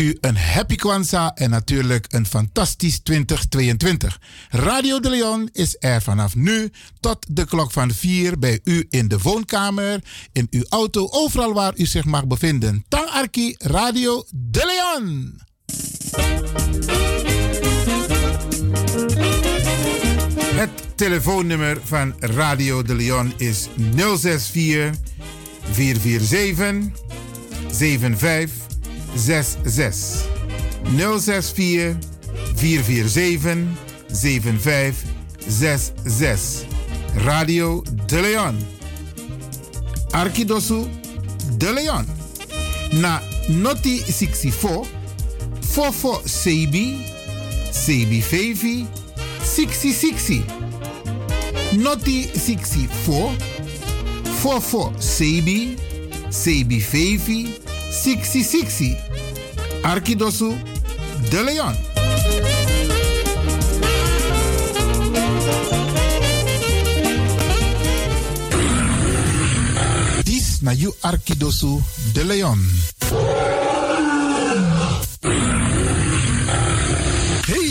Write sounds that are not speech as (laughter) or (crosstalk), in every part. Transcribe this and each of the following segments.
u een happy Kwanzaa en natuurlijk een fantastisch 2022. Radio de Leon is er vanaf nu tot de klok van 4 bij u in de woonkamer, in uw auto, overal waar u zich mag bevinden. Tang Arki Radio de Leon. Het telefoonnummer van Radio de Leon is 064 447 7566. 064 447 7566. Radio de Leon. Arkidosu de Leon. Na Noti 64 Fofo Sebi Sebi Fevi 6060. Noti 64 Fofo Sebi Sebi Fevi 6060. Arkidosu de Leon. Dis na you Arkidosu de Leon.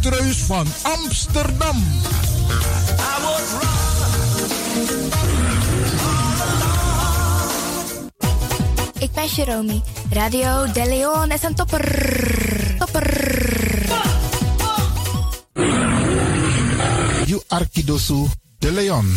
Van Amsterdam. Ik ben Jeromy. Radio De Leon is een topper. Topper. You Arkidosu de Leon.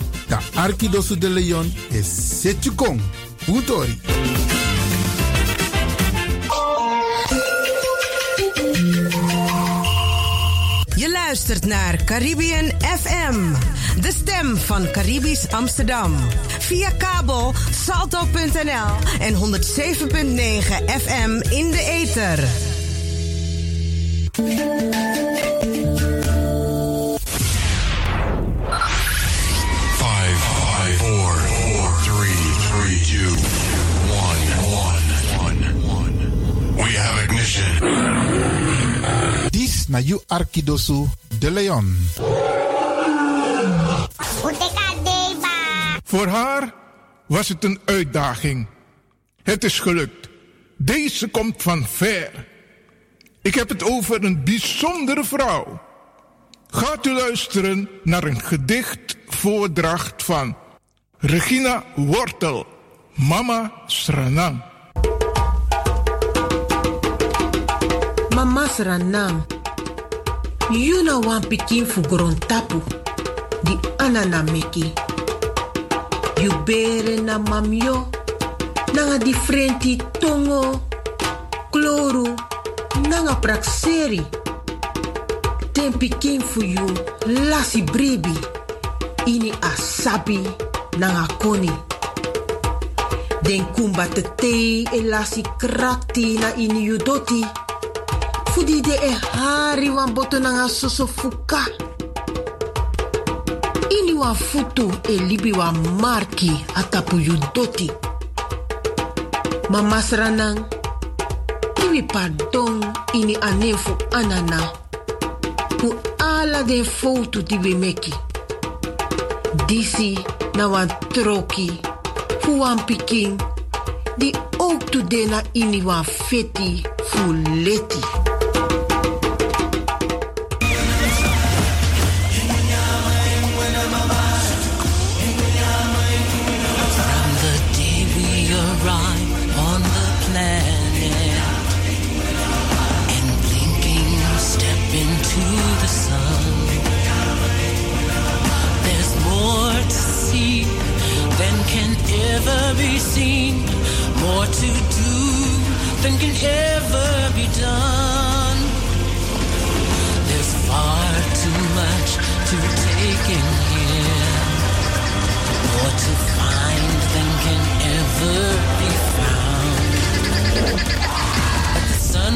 Da de Leon is Setjukong. Utori. Je luistert naar Caribbean FM, de stem van Caribisch Amsterdam. Via kabel salto.nl en 107.9 FM in de ether. Na you Arkidosu de Leon. Voor haar was het een uitdaging. Het is gelukt. Deze komt van ver. Ik heb het over een bijzondere vrouw. Gaat u luisteren naar een gedichtvoordracht van Regina Wortel, Mama Sranang. Mama Sranam, you na wan pikin fu tapu, di anana meki. You bere na mamyo, nanga differenti tongo, kloru, nanga prakseri. Ten pikin fu you lasi bribi, ini asabi nanga koni. Den kumba te te e lasi krakti na ini doti. Fudi de e hari wan boto nanga soso fuka. Ini wan futu e libi wan marki atapu yu doti. Pardon ini anefu anana. Pu ala den foto di we meki. Disi na wan troki, fu wan piking, di ook tu dena ini wan feti fu leti. Seen, more to do than can ever be done. There's far too much to take in here, more to find than can ever be found. But the sun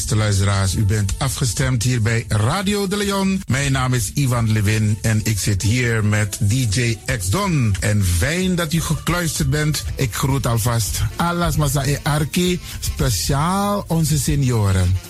Beste luisteraars. U bent afgestemd hier bij Radio de Leon. Mijn naam is Ivan Levin en ik zit hier met DJ X Don. En fijn dat u gekluisterd bent. Ik groet alvast Alas Masa e Arki, speciaal onze senioren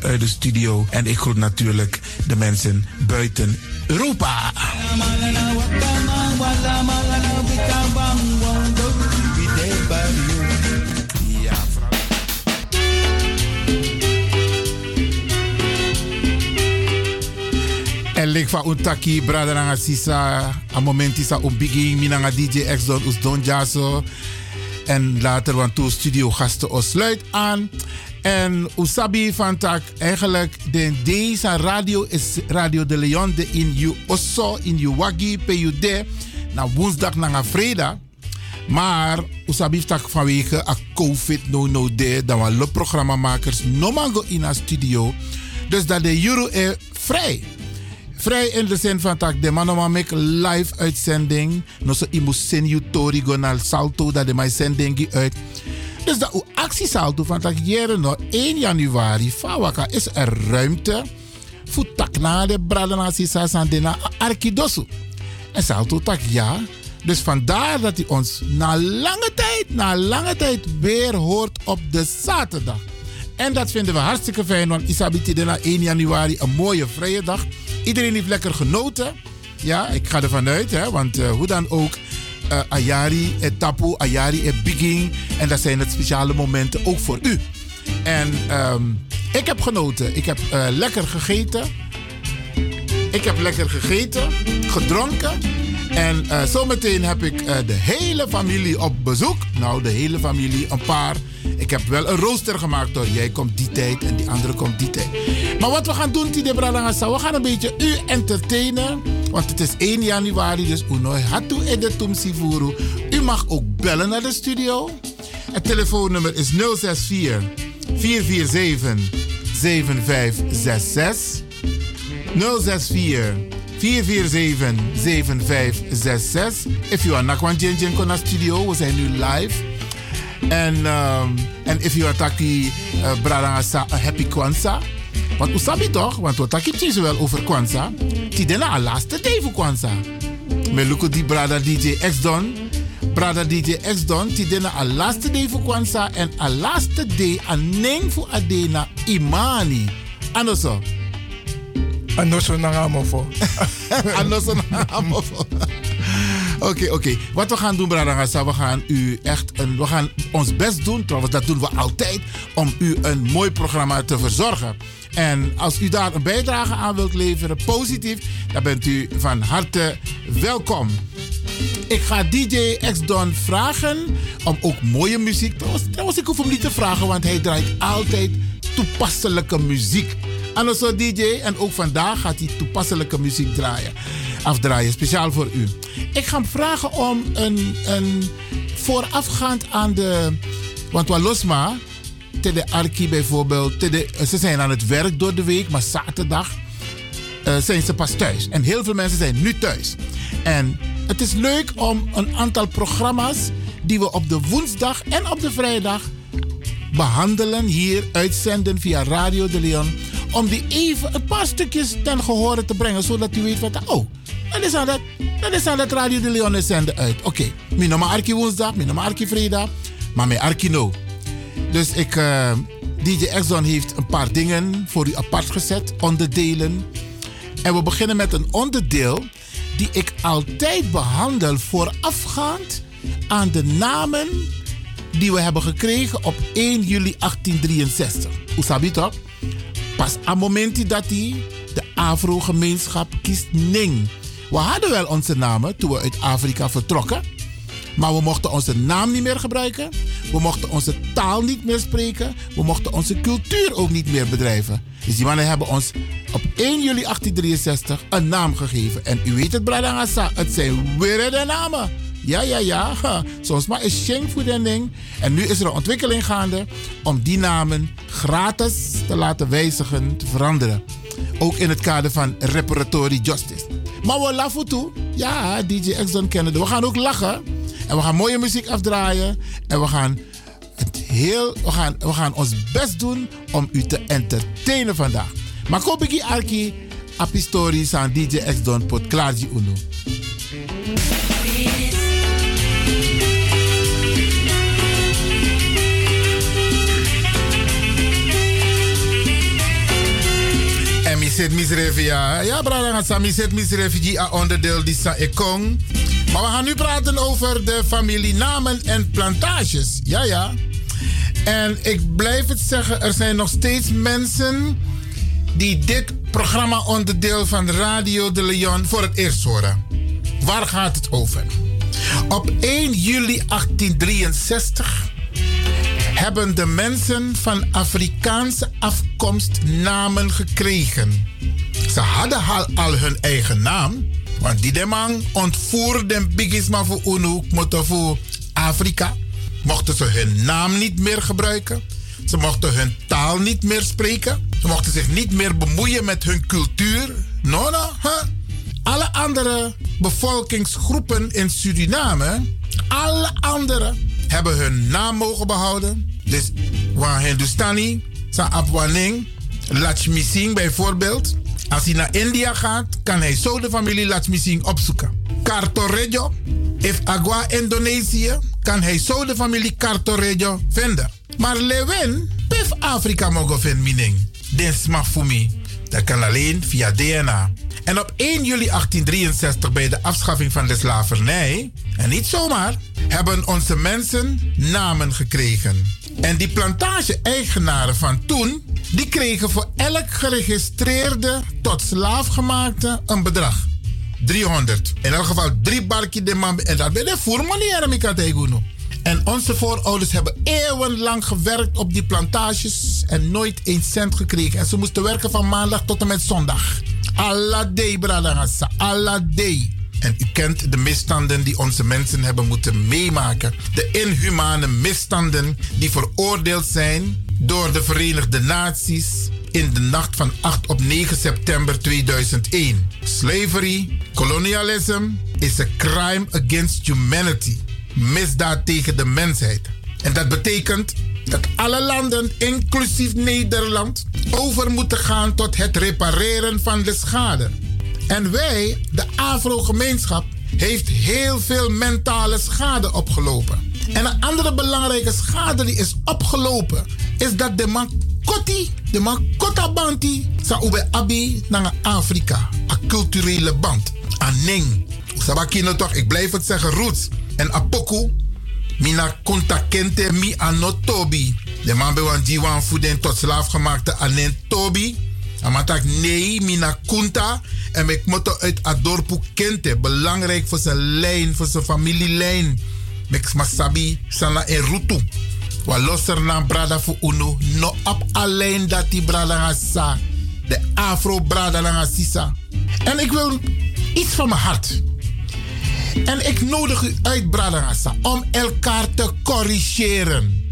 vanuit de studio. En ik groet natuurlijk de mensen buiten Europa. En lik van untaki, brada nanga sisa, a momenti sa umbiging, minanga DJ X don us don. En later, want toen studio gasten ons sluit aan. En Usabi van tak, eigenlijk de, deze radio is Radio de Leon de in you osso, in you wagi, de. Na woensdag na vrijdag. Maar Usabi tak vanwege a COVID no no de. Dan waren programmamakers no mango in a studio. Dus dat de euro is vrij. Vrij in de zin van dat de man make live uitzending. No so imu sen you tori gonal salto dat de mij zending uit. Dus dat u actie van dat jaren no 1 januari. Fawaka is er ruimte. Voor de braden sisa san de arkidosu. En tak ja. Dus vandaar dat hij ons na lange tijd, na lange tijd weer hoort op de zaterdag. En dat vinden we hartstikke fijn, want Isabiti na 1 januari een mooie vrije dag. Iedereen heeft lekker genoten. Ja, ik ga ervan uit, hè, want uh, hoe dan ook. Uh, Ayari, Etapu, Ayari, Biging. En dat zijn het speciale momenten ook voor u. En ehm, ik heb genoten. Ik heb eh, lekker gegeten. Ik heb lekker gegeten, gedronken. En uh, zometeen heb ik uh, de hele familie op bezoek. Nou, de hele familie, een paar. Ik heb wel een rooster gemaakt hoor. Jij komt die tijd en die andere komt die tijd. Maar wat we gaan doen, Tide Bralangasa, we gaan een beetje u entertainen. Want het is 1 januari, dus Unoy Hatu Edetum Sivuru. U mag ook bellen naar de studio. Het telefoonnummer is 064 447 7566. 064 447 7566. If you are Jenjen Kona Studio, we zijn nu live. En um, en if you are taki uh, Happy Kwanzaa. Want usabi toch? Want we taki wel over Kwanzaa. Die dena al laatste day voor Kwanzaa. Me luku die Brada DJ X Don. Brada DJ X Don. Die dena al laatste day voor Kwanzaa. En al laatste day aan neng voor Adena Imani. Anoso. Anoso nangamofo. Anoso (laughs) nangamofo. Oké, okay, oké. Okay. Wat we gaan doen, Bradangasa, we gaan u echt een, we gaan ons best doen. Trouwens, dat doen we altijd. Om u een mooi programma te verzorgen. En als u daar een bijdrage aan wilt leveren, positief, dan bent u van harte welkom. Ik ga DJ X-Don vragen om ook mooie muziek. Trouwens, trouwens, ik hoef hem niet te vragen, want hij draait altijd toepasselijke muziek. Anders DJ en ook vandaag gaat hij toepasselijke muziek draaien afdraaien, speciaal voor u. Ik ga hem vragen om een, een voorafgaand aan de. Want Walosma, de Arki bijvoorbeeld, de, ze zijn aan het werk door de week, maar zaterdag uh, zijn ze pas thuis. En heel veel mensen zijn nu thuis. En het is leuk om een aantal programma's die we op de woensdag en op de vrijdag behandelen, hier uitzenden via Radio de Leon. Om die even een paar stukjes ten gehore te brengen, zodat u weet wat. Oh, dan is aan dat, dan is aan dat Radio de Leon zenden uit. Oké, okay. mijn Arki woensdag, mijn naam Arki vrijdag, maar mijn Arki no. Dus ik, uh, DJ Exxon heeft een paar dingen voor u apart gezet, onderdelen. En we beginnen met een onderdeel die ik altijd behandel voorafgaand aan de namen die we hebben gekregen op 1 juli 1863. Hoe sabi toch? Pas aan moment dat hij de Afro-gemeenschap kiest Ning. We hadden wel onze namen toen we uit Afrika vertrokken. Maar we mochten onze naam niet meer gebruiken. We mochten onze taal niet meer spreken. We mochten onze cultuur ook niet meer bedrijven. Dus die mannen hebben ons op 1 juli 1863 een naam gegeven. En u weet het, Bradangasa, het zijn weer de namen. Ja, ja, ja. (laughs) Soms maar is ding. En nu is er een ontwikkeling gaande om die namen gratis te laten wijzigen, te veranderen. Ook in het kader van reparatory justice. Maar we lachen toe. Ja, DJ Exxon Kennedy. We gaan ook lachen. En we gaan mooie muziek afdraaien. En we gaan, het heel, we gaan, we gaan ons best doen om u te entertainen vandaag. Maar koop ik Arki, apistories aan DJ Exxon pot klaarji uno. Misrevi ja. Ja, brada gaat sami zit misrevi onderdeel die sa ekong. Maar we gaan nu praten over de familienamen en plantages. Ja, ja. En ik blijf het zeggen, er zijn nog steeds mensen die dit programma onderdeel van Radio de Leon voor het eerst horen. Waar gaat het over? Op 1 juli 1863 hebben de mensen van Afrikaanse afkomst namen gekregen. Ze hadden al, hun eigen naam, want die man ontvoerde bigisma voor UNO, voor Afrika. Mochten ze hun naam niet meer gebruiken. Ze mochten hun taal niet meer spreken. Ze mochten zich niet meer bemoeien met hun cultuur. No, no? Alle andere bevolkingsgroepen in Suriname, alle andere hebben hun naam mogen behouden. Dus waar Hindustani, Sa Apwaning, Lakshmi Singh bijvoorbeeld. Als hij naar India gaat, kan hij zo de familie Lakshmi Singh opzoeken. Cartorejo, if Agua Indonesië, kan hij zo de familie Cartorejo vinden. Maar Lewin, pef Afrika mogen vinden, mening. Dit. Dat kan alleen via DNA. En op 1 juli 1863, bij de afschaffing van de slavernij, en niet zomaar, hebben onze mensen namen gekregen. En die plantage-eigenaren van toen, die kregen voor elk geregistreerde tot slaafgemaakte een bedrag. 300. In elk geval drie barkje de man. En dat ben je voor manier. En onze voorouders hebben eeuwenlang gewerkt op die plantages en nooit een cent gekregen. En ze moesten werken van maandag tot en met zondag. Allah day, bradangasa. Allah day. En u kent de misstanden die onze mensen hebben moeten meemaken. De inhumane misstanden die veroordeeld zijn door de Verenigde Naties in de nacht van 8 op 9 september 2001. Slavery, colonialism is a crime against humanity. Misdaad tegen de mensheid. En dat betekent dat alle landen, inclusief Nederland, over moeten gaan tot het repareren van de schade. En wij, de Afro-gemeenschap, heeft heel veel mentale schade opgelopen. En een andere belangrijke schade die is opgelopen, is dat de man Koti, de man Kotabanti, sa ube abi naar Afrika. Een culturele band. Aneng. Sabakino toch, ik blijf het zeggen, roots. En apoku, mina kontakente mi anotobi. De man bij wan diwan voeden tot slaafgemaakte anen tobi. Amatak nee, mina kunta. En ik moet uit Adorpu kente. Belangrijk voor zijn lijn, voor zijn familielijn. Mek masabi sana en rutu. Wa loser na brada fu uno. No op alleen dat die brada nga sa. De afro brada nga sisa. En ik wil iets van mijn hart. En ik nodig u uit, Bradangasa, om elkaar te corrigeren.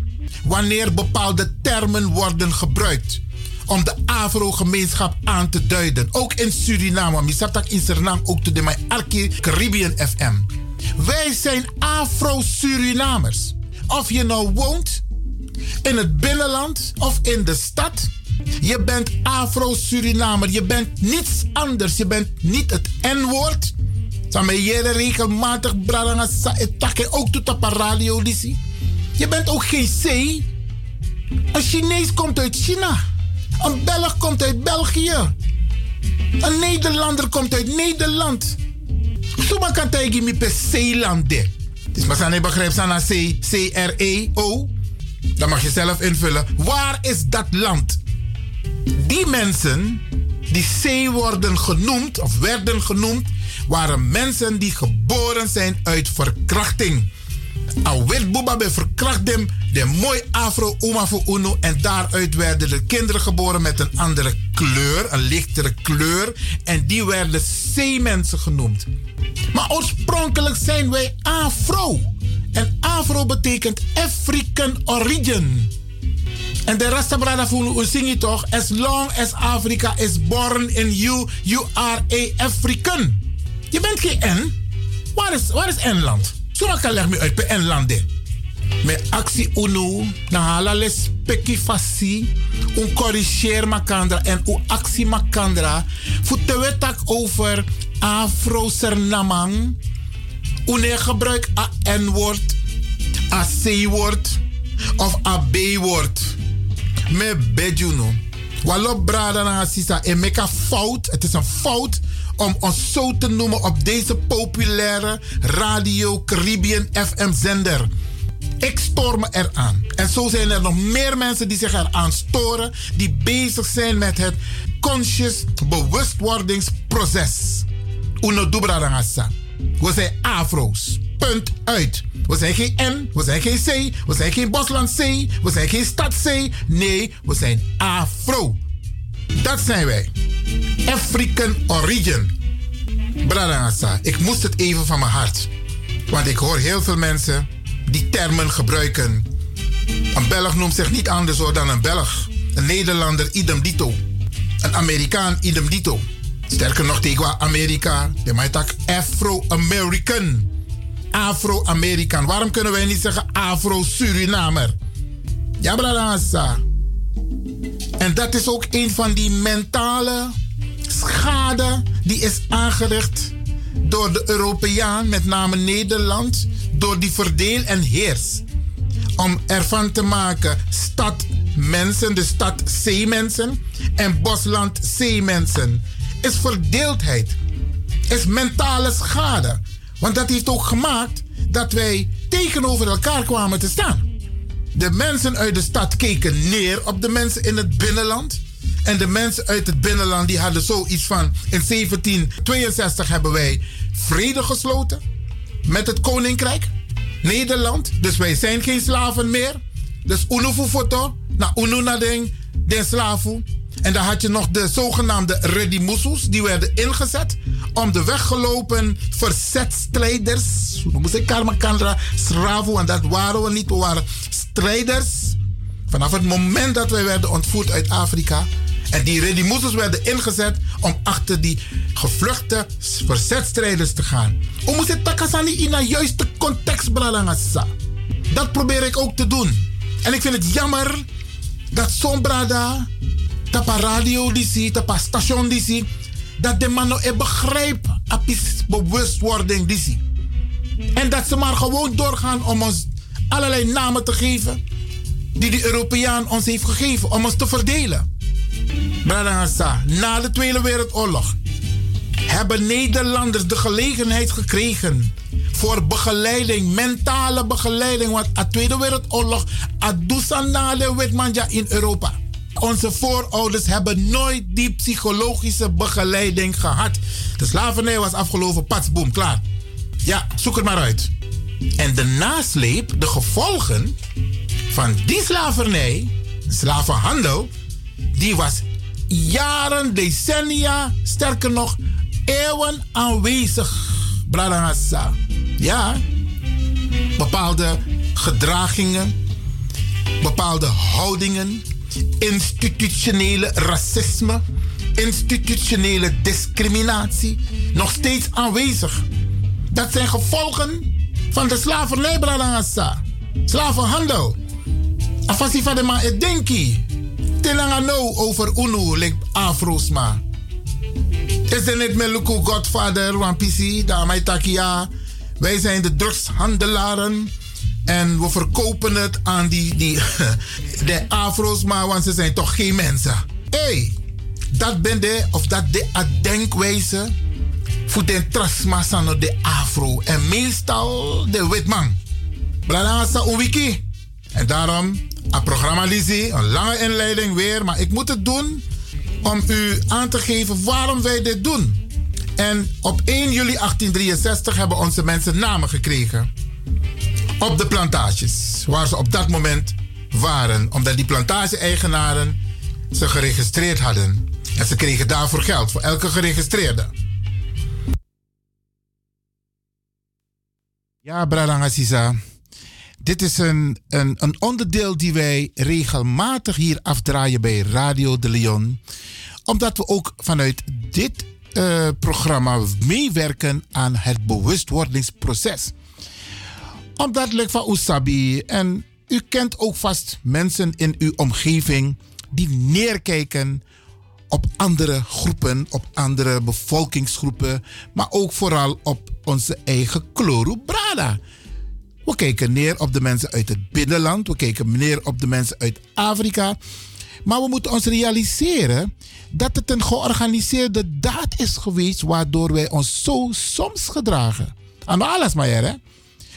Wanneer bepaalde termen worden gebruikt om de Afro-gemeenschap aan te duiden. Ook in Suriname. Misaptak in Suriname ook te de Arki Caribbean FM. Wij zijn Afro-Surinamers. Of je nou woont in het binnenland of in de stad. Je bent Afro-Surinamer. Je bent niets anders. Je bent niet het N-woord. Samen jere regelmatig bradanga sa etake ook tot op radio lisi. Je bent ook geen C. Een Chinees komt uit China. Een Belg komt uit België. Een Nederlander komt uit Nederland. Suma kan tegen me per Zeelande. Dus maar zijn begrijp zijn C, C-R-E-O. Dan mag je zelf invullen. Waar is dat land? Die mensen die C worden genoemd, of werden genoemd, waren mensen die geboren zijn uit verkrachting. Awit Buba be verkracht dem de mooi afro oma voor uno en daaruit werden de kinderen geboren met een andere kleur, een lichtere kleur en die werden zeemensen genoemd. Maar oorspronkelijk zijn wij afro. En afro betekent African origin. En de Rasta Brada voelen zing je toch? As long as Africa is born in you, you are a African. Je bent geen N. Waar is, waar is N-land? Kan leg me uit bij N-land. Met actie UNO, na hala les peki fasi, un corrigeer makandra en u actie makandra. We tak over Afro-Sernamang. Une gebruik a N-woord, a C-woord of a B-woord. Me bejuno. Walop brada na sisa en meka fout. Het is een fout om ons zo te noemen op deze populaire Radio Caribbean FM zender. Ik stoor me eraan. En zo zijn er nog meer mensen die zich eraan storen, die bezig zijn met het conscious bewustwordingsproces. Uno dubradangasa. We zijn afro's. Punt uit. We zijn geen N, we zijn geen C, we zijn geen Bosland C, we zijn geen stad C. Nee, we zijn afro. Dat zijn wij. African origin. Bradangasa, ik moest het even van mijn hart. Want ik hoor heel veel mensen die termen gebruiken. Een Belg noemt zich niet anders dan een Belg. Een Nederlander idem dito. Een Amerikaan idem dito. Sterker nog tegen Amerika. De maakt Afro-American. Afro-Amerikaan. Waarom kunnen wij niet zeggen Afro-Surinamer? Ja. En dat is ook een van die mentale schade die is aangericht door de Europeaan, met name Nederland, door die verdeel en heers. Om ervan te maken stad mensen, de stad zeemensen en bosland zeemensen. Is verdeeldheid. Is mentale schade. Want dat heeft ook gemaakt dat wij tegenover elkaar kwamen te staan. De mensen uit de stad keken neer op de mensen in het binnenland. En de mensen uit het binnenland die hadden zoiets van... In 1762 hebben wij vrede gesloten met het koninkrijk Nederland. Dus wij zijn geen slaven meer. Dus unu foto, na unu na den, slaven. En dan had je nog de zogenaamde redimusus, die werden ingezet om de weggelopen verzetstrijders, we moesten karma kandra, sravu, en dat waren we niet, we waren strijders. Vanaf het moment dat wij werden ontvoerd uit Afrika. En die redimusus werden ingezet om achter die gevluchte verzetstrijders te gaan. We moeten takasani in een juiste context brengen. Dat probeer ik ook te doen. En ik vind het jammer dat zo'n brada, tapa radio die zie, tapa station dat de man nou begrijpt apis bewustwording. En dat ze maar gewoon doorgaan om ons allerlei namen te geven die de Europeaan ons heeft gegeven om ons te verdelen. Na de Tweede Wereldoorlog hebben Nederlanders de gelegenheid gekregen voor begeleiding, mentale begeleiding. Want de Tweede Wereldoorlog, Adusanale Witmanja in Europa. Onze voorouders hebben nooit die psychologische begeleiding gehad. De slavernij was afgelopen, patsboom, klaar. Ja, zoek het maar uit. En de nasleep, de gevolgen van die slavernij, slavenhandel, die was jaren, decennia, sterker nog, eeuwen aanwezig. Bradangasa. Ja, bepaalde gedragingen, bepaalde houdingen, institutionele racisme, institutionele discriminatie nog steeds aanwezig. Dat zijn gevolgen van de slavernij, Bradangasa. Slavenhandel. Afasi van de ma denki. Telanga nou over UNO, like Afro's ma. Is er niet met Luku Godfather, PC, daarmee takia. Wij zijn de drugshandelaren. En we verkopen het aan die, die (laughs) de Afro's, maar want ze zijn toch geen mensen. Hé, hey, dat ben de, of dat de denkwijze voor de trasmassa de Afro. En meestal de witman. Blanasa een. En daarom een programma Lizzie, een lange inleiding weer, maar ik moet het doen om u aan te geven waarom wij dit doen. En op 1 juli 1863 hebben onze mensen namen gekregen. Op de plantages, waar ze op dat moment waren. Omdat die plantage-eigenaren ze geregistreerd hadden. En ze kregen daarvoor geld, voor elke geregistreerde. Ja, Bradangasiza. Dit is een, een, een onderdeel die wij regelmatig hier afdraaien bij Radio de Leon. Omdat we ook vanuit dit uh, programma meewerken aan het bewustwordingsproces. Omdat ik van Usabi en u kent ook vast mensen in uw omgeving die neerkijken op andere groepen, op andere bevolkingsgroepen, maar ook vooral op onze eigen Kloru Brada. We kijken neer op de mensen uit het binnenland. We kijken neer op de mensen uit Afrika. Maar we moeten ons realiseren dat het een georganiseerde daad is geweest waardoor wij ons zo soms gedragen. Aan alles maar hè?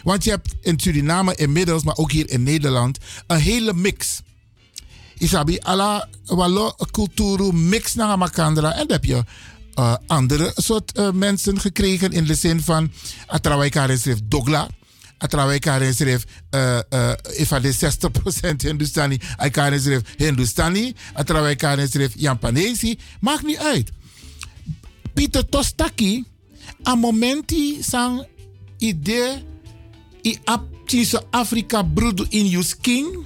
Want je hebt in Suriname inmiddels, maar ook hier in Nederland, een hele mix. Isabi, alla walo cultuur mix naar Makandra. En dan heb je uh, andere soort uh, mensen gekregen in de zin van, Atrawai schrift Dogla. Atrawai Karen schreef uh, uh, if de 60% Hindustani, I Karen schreef Hindustani, Atrawai Karen schreef Japanese, maakt niet uit. Pieter Tostaki, a momenti sang idee i Afrika broedu in jus king,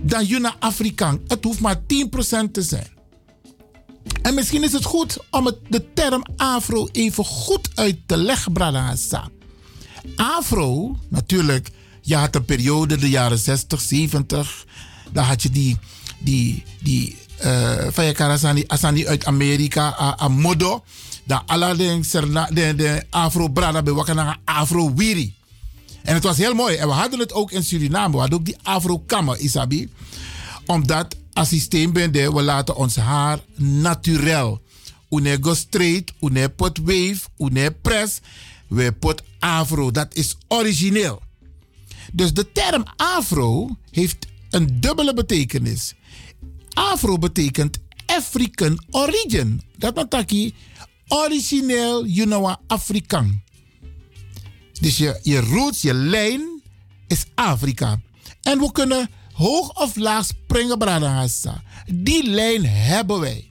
dan juna Afrikaan. Het hoeft maar 10% te zijn. En misschien is het goed om het, de term afro even goed uit te leggen, Bradassa. Afro, natuurlijk, je had een periode, de jaren 60, 70. Dan had je die, die, die uh, je Asani uit Amerika, a, a modo. Dan alle de, de Afro Brada bewakken naar Afro Wiri. En het was heel mooi. En we hadden het ook in Suriname. We hadden ook die Afro-kammer, Isabi. Omdat als systeem ben we laten ons haar naturel. Une go straight, une pot wave, une press. We pot afro. Dat is origineel. Dus de term Afro heeft een dubbele betekenis. Afro betekent African origin. Dat betekent origineel, you know, Afrikaan. Dus je, je roots, je lijn is Afrika. En we kunnen hoog of laag springen, Bradangasa. Die lijn hebben wij.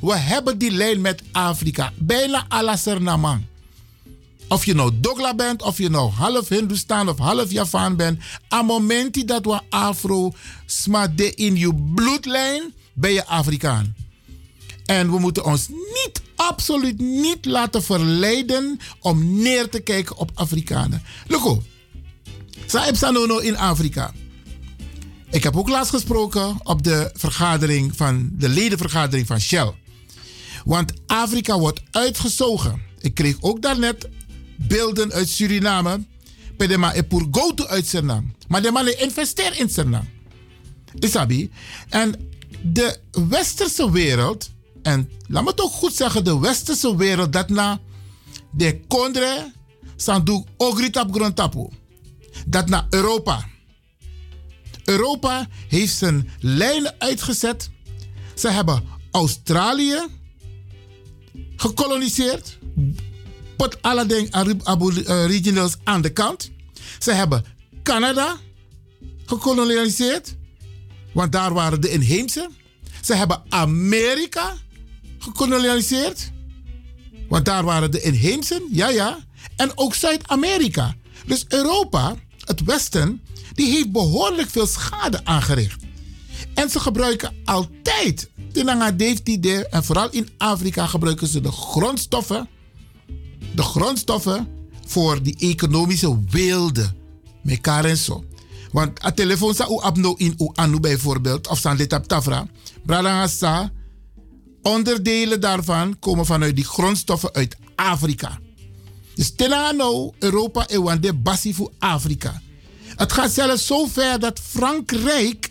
We hebben die lijn met Afrika. Bijna alla Suriname. Of je nou Dogla bent, of je nou half Hindustan of half Javaan bent. Aan moment dat we Afro smade in je bloedlijn, ben je Afrikaan. En we moeten ons niet, absoluut niet laten verleiden om neer te kijken op Afrikanen. Loco, Saib Sanono in Afrika. Ik heb ook laatst gesproken op de vergadering van de ledenvergadering van Shell. Want Afrika wordt uitgezogen. Ik kreeg ook daarnet beelden uit Suriname. Voor go to uit Suriname. Maar de man investeert in Suriname. Isabi. En de westerse wereld, en laat me toch goed zeggen, de westerse wereld, dat na de kondre, sandu ogritap grondtapu. Dat naar Europa. Europa heeft zijn lijnen uitgezet. Ze hebben Australië gekoloniseerd. Put alle dingen originals aan de kant. Ze hebben Canada gekoloniseerd. Want daar waren de inheemse. Ze hebben Amerika gekoloniseerd. Want daar waren de inheemsen. Ja, ja. En ook Zuid-Amerika. Dus Europa, het Westen, die heeft behoorlijk veel schade aangericht. En ze gebruiken altijd, en vooral in Afrika gebruiken ze de grondstoffen, de grondstoffen voor die economische en zo. Want a telefoon sa u abno in u anu bijvoorbeeld, of san letap tafra, bradangasa, onderdelen daarvan komen vanuit die grondstoffen uit Afrika. Dus tenano Europa en wande basi voor Afrika. Het gaat zelfs zo ver dat Frankrijk,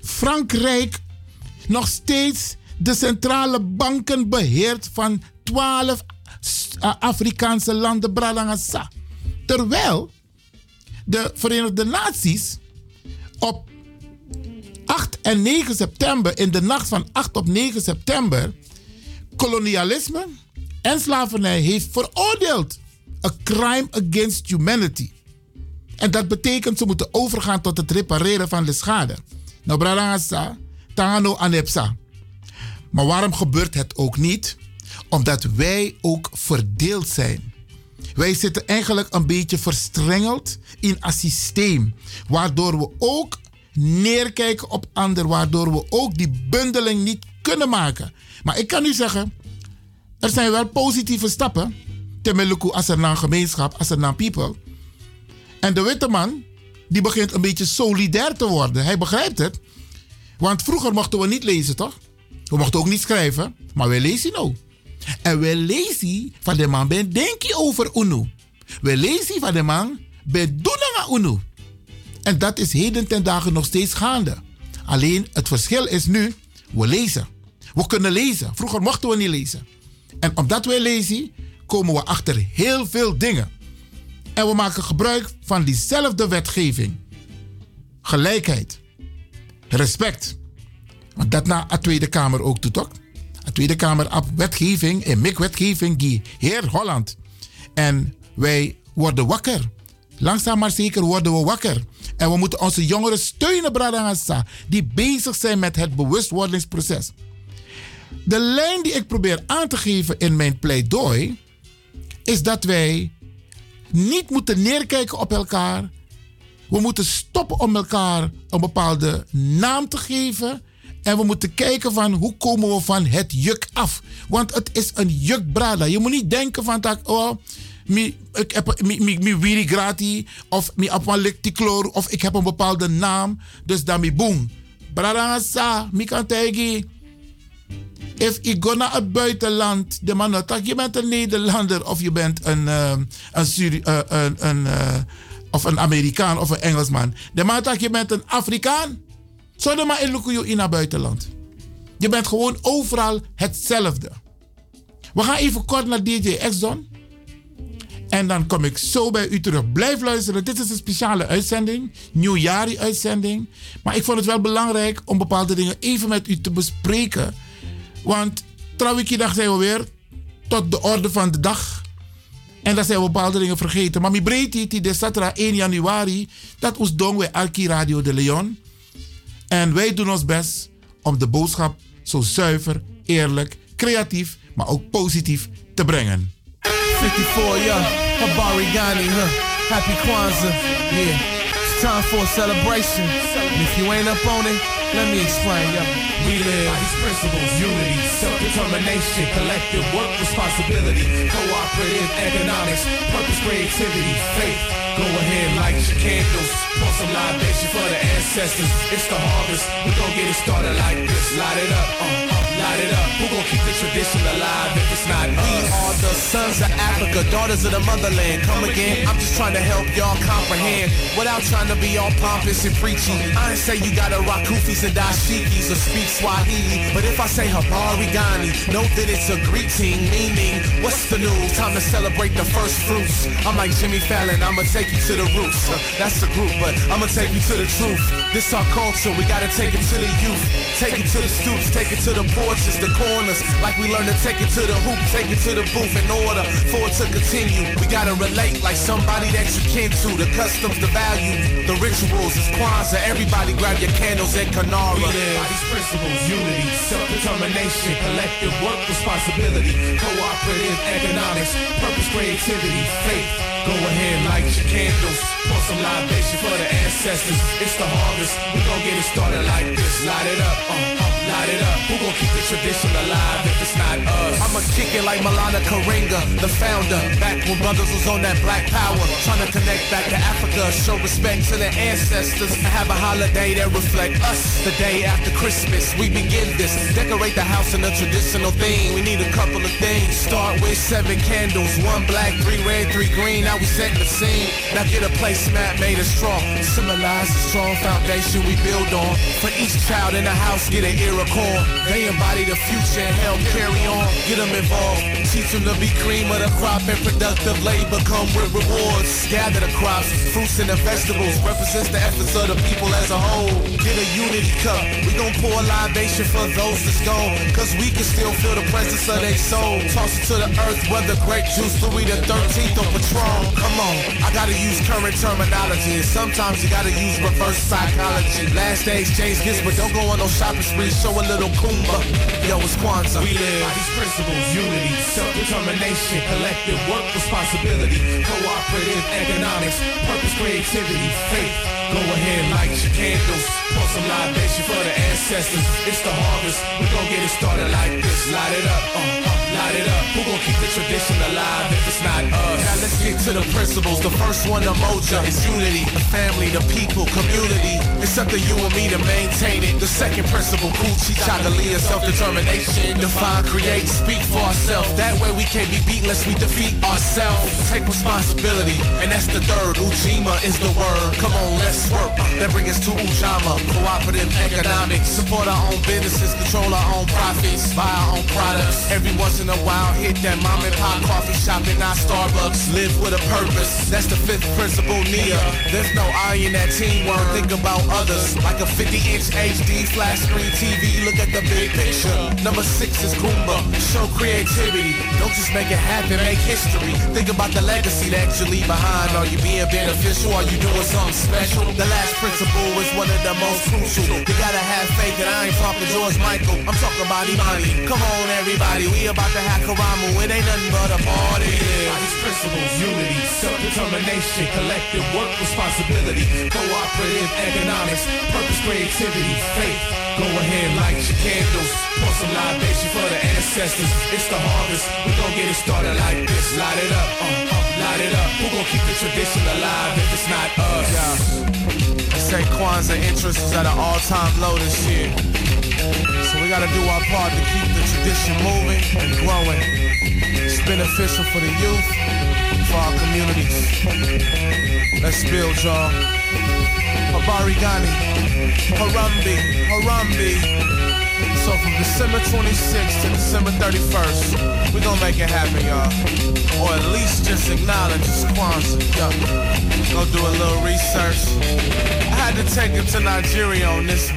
Frankrijk nog steeds de centrale banken beheert van 12 Afrikaanse landen, Bralangasa. Terwijl de Verenigde Naties op 8 en 9 september, in de nacht van 8 op 9 september, kolonialisme en slavernij heeft veroordeeld. A crime against humanity. En dat betekent ze moeten overgaan tot het repareren van de schade. Nou, Brarangasa, Tangano Anepsa. Maar waarom gebeurt het ook niet? Omdat wij ook verdeeld zijn. Wij zitten eigenlijk een beetje verstrengeld in een systeem. Waardoor we ook neerkijken op anderen. Waardoor we ook die bundeling niet kunnen maken. Maar ik kan u zeggen, er zijn wel positieve stappen. Temeluku als er gemeenschap, als er people. En de witte man, die begint een beetje solidair te worden. Hij begrijpt het. Want vroeger mochten we niet lezen, toch? We mochten ook niet schrijven. Maar wij lezen nou. En wij lezen van de man ben denken over UNO. We lezen van de man ben doen UNO. En dat is heden ten dagen nog steeds gaande. Alleen het verschil is nu, we lezen. We kunnen lezen. Vroeger mochten we niet lezen. En omdat wij lezen, komen we achter heel veel dingen. En we maken gebruik van diezelfde wetgeving. Gelijkheid. Respect. Want dat na de Tweede Kamer ook doet, toch? De Tweede Kamer op wetgeving en mik wetgeving die heer Holland. En wij worden wakker. Langzaam maar zeker worden we wakker. En we moeten onze jongeren steunen, Bradangasa, die bezig zijn met het bewustwordingsproces. De lijn die ik probeer aan te geven in mijn pleidooi is dat wij niet moeten neerkijken op elkaar. We moeten stoppen om elkaar een bepaalde naam te geven. En we moeten kijken van hoe komen we van het juk af. Want het is een juk, brada. Je moet niet denken van dat, oh, ik heb mi, mi, mi wiri grati of mi apalektiklor of ik heb een bepaalde naam. Dus dan boom. Mi kan. If ik ga naar het buitenland, de man dat je bent een Nederlander of je bent een, een, Suri, uh, een, een uh, of een Amerikaan of een Engelsman. De man dat je bent een Afrikaan, zo de maar in in het buitenland. Je bent gewoon overal hetzelfde. We gaan even kort naar DJ Exxon. En dan kom ik zo bij u terug. Blijf luisteren. Dit is een speciale uitzending. Nieuwjaari-uitzending. Maar ik vond het wel belangrijk om bepaalde dingen even met u te bespreken. Want trouwikiedag zijn we weer tot de orde van de dag. En dan zijn we bepaalde dingen vergeten. Maar mi breedte die de zaterdag 1 januari. Dat is doen we Alki Radio de Leon. En wij doen ons best om de boodschap zo zuiver, eerlijk, creatief, maar ook positief te brengen. 54, yeah. Habari Ghani, huh? Happy Kwanzaa, yeah. It's time for a celebration. And if you ain't up on it, let me explain, yeah. We live by these principles, unity, self-determination, collective work responsibility, cooperative economics, purpose, creativity, faith. Go ahead, light your candles, pour some libation for the ancestors. It's the harvest, we gon' get it started like this. Light it up, uh, light it up. Who gon' keep the tradition alive if it's not us? We are the sons of Africa, daughters of the motherland. Come again, I'm just trying to help y'all comprehend without trying to be all pompous and preachy. I ain't say you gotta rock kufis and dashikis or speak Swahili, but if I say Habari Ghani, know that it's a greeting, meaning what's the news? Time to celebrate the first fruits. I'm like Jimmy Fallon, I'ma take you to the roots. Uh, that's the group, but I'ma take you to the truth. This our culture, we gotta take it to the youth. Take it to the stoops, take it to the porches, the corners. Like we learn to take it to the hoop, take it to the booth in order for it to continue. We gotta relate like somebody that you kin to. The customs, the value, the rituals. It's Kwanzaa. Everybody grab your candles and Kanara. We live by these principles, unity, self-determination, collective work responsibility, cooperative economics, purpose, creativity, faith. Go ahead, light your candles, pour some libation for the ancestors. It's the harvest, we gon' get it started like this. Light it up, uh, uh, it up. Who gon' keep the tradition alive if it's not us? I'ma kick it like Malana Karinga, the founder. Back when brothers was on that black power, trying to connect back to Africa, show respect to the ancestors. Have a holiday that reflect us. The day after Christmas, we begin this. Decorate the house in a traditional theme. We need a couple of things. Start with seven candles, one black, three red, three green. Now we setting the scene. Now get a placemat made of straw. Symbolize the strong foundation we build on. For each child in the house, get an ear They embody the future and help carry on. Get them involved. Teach them to be cream of the crop and productive labor come with rewards. Gather the crops, fruits and the vegetables. Represents the efforts of the people as a whole. Get a unity cup. We gon' pour a libation for those that's gone. Cause we can still feel the presence of their soul. Toss it to the earth, whether grape juice, Louis the 13th or Patron. Come on, I gotta use current terminology. Sometimes you gotta use reverse psychology. Last day exchange gifts, but don't go on no shopping spree. Show a little Kumba. Yo, it's Kwanzaa. We live by these principles, unity, self-determination, collective work responsibility, cooperative economics, purpose, creativity, faith. Go ahead, light your candles, pour some libation for the ancestors. It's the harvest, we gon' get it started like this. Light it up, uh, uh, light it up. Who gon' keep the tradition alive if not us? Now let's get to the principles. The first one, the moja, is unity. The family, the people, community. It's up to you and me to maintain it. The second principle, Kuchi Chagalia, self-determination. Define, create, speak for ourselves. That way we can't be beat unless we defeat ourselves. Take responsibility, and that's the third. Ujima is the word. Come on, let's work. That brings us to Ujama, cooperative economics. Support our own businesses, control our own profits, buy our own products. Every once in a while, hit that mom and pop coffee shop and not Starbucks. Live with a purpose. That's the fifth principle, Nia. There's no I in that teamwork. Think about others. Like a 50-inch HD flat screen TV. Look at the big picture. Number six is Goomba. Show creativity. Don't just make it happen, make history. Think about the legacy that you leave behind. Are you being beneficial? Are you doing something special? The last principle is one of the most crucial. You gotta have faith and I ain't talking George Michael. I'm talking about Imani. Come on, everybody. We about to have Karamu. It ain't nothing but a party. These principles, unity, self-determination, collective work responsibility, cooperative economics, purpose, creativity, faith. Go ahead, light your candles, pour some libation for the ancestors. It's the harvest, we gon' get it started like this. Light it up, uh, uh, light it up. Who gon' keep the tradition alive if it's not us? Yeah. Kwanzaa interest is at an all-time low this year. Gotta do our part to keep the tradition moving and growing. It's beneficial for the youth, for our communities. Let's build, y'all. Habari Ghani, Harambe, Harambe. So from December 26th to December 31st, we gonna make it happen, y'all. Or at least just acknowledge it's Kwanzaa. Yeah. Go do a little research. I had to take him to Nigeria on this.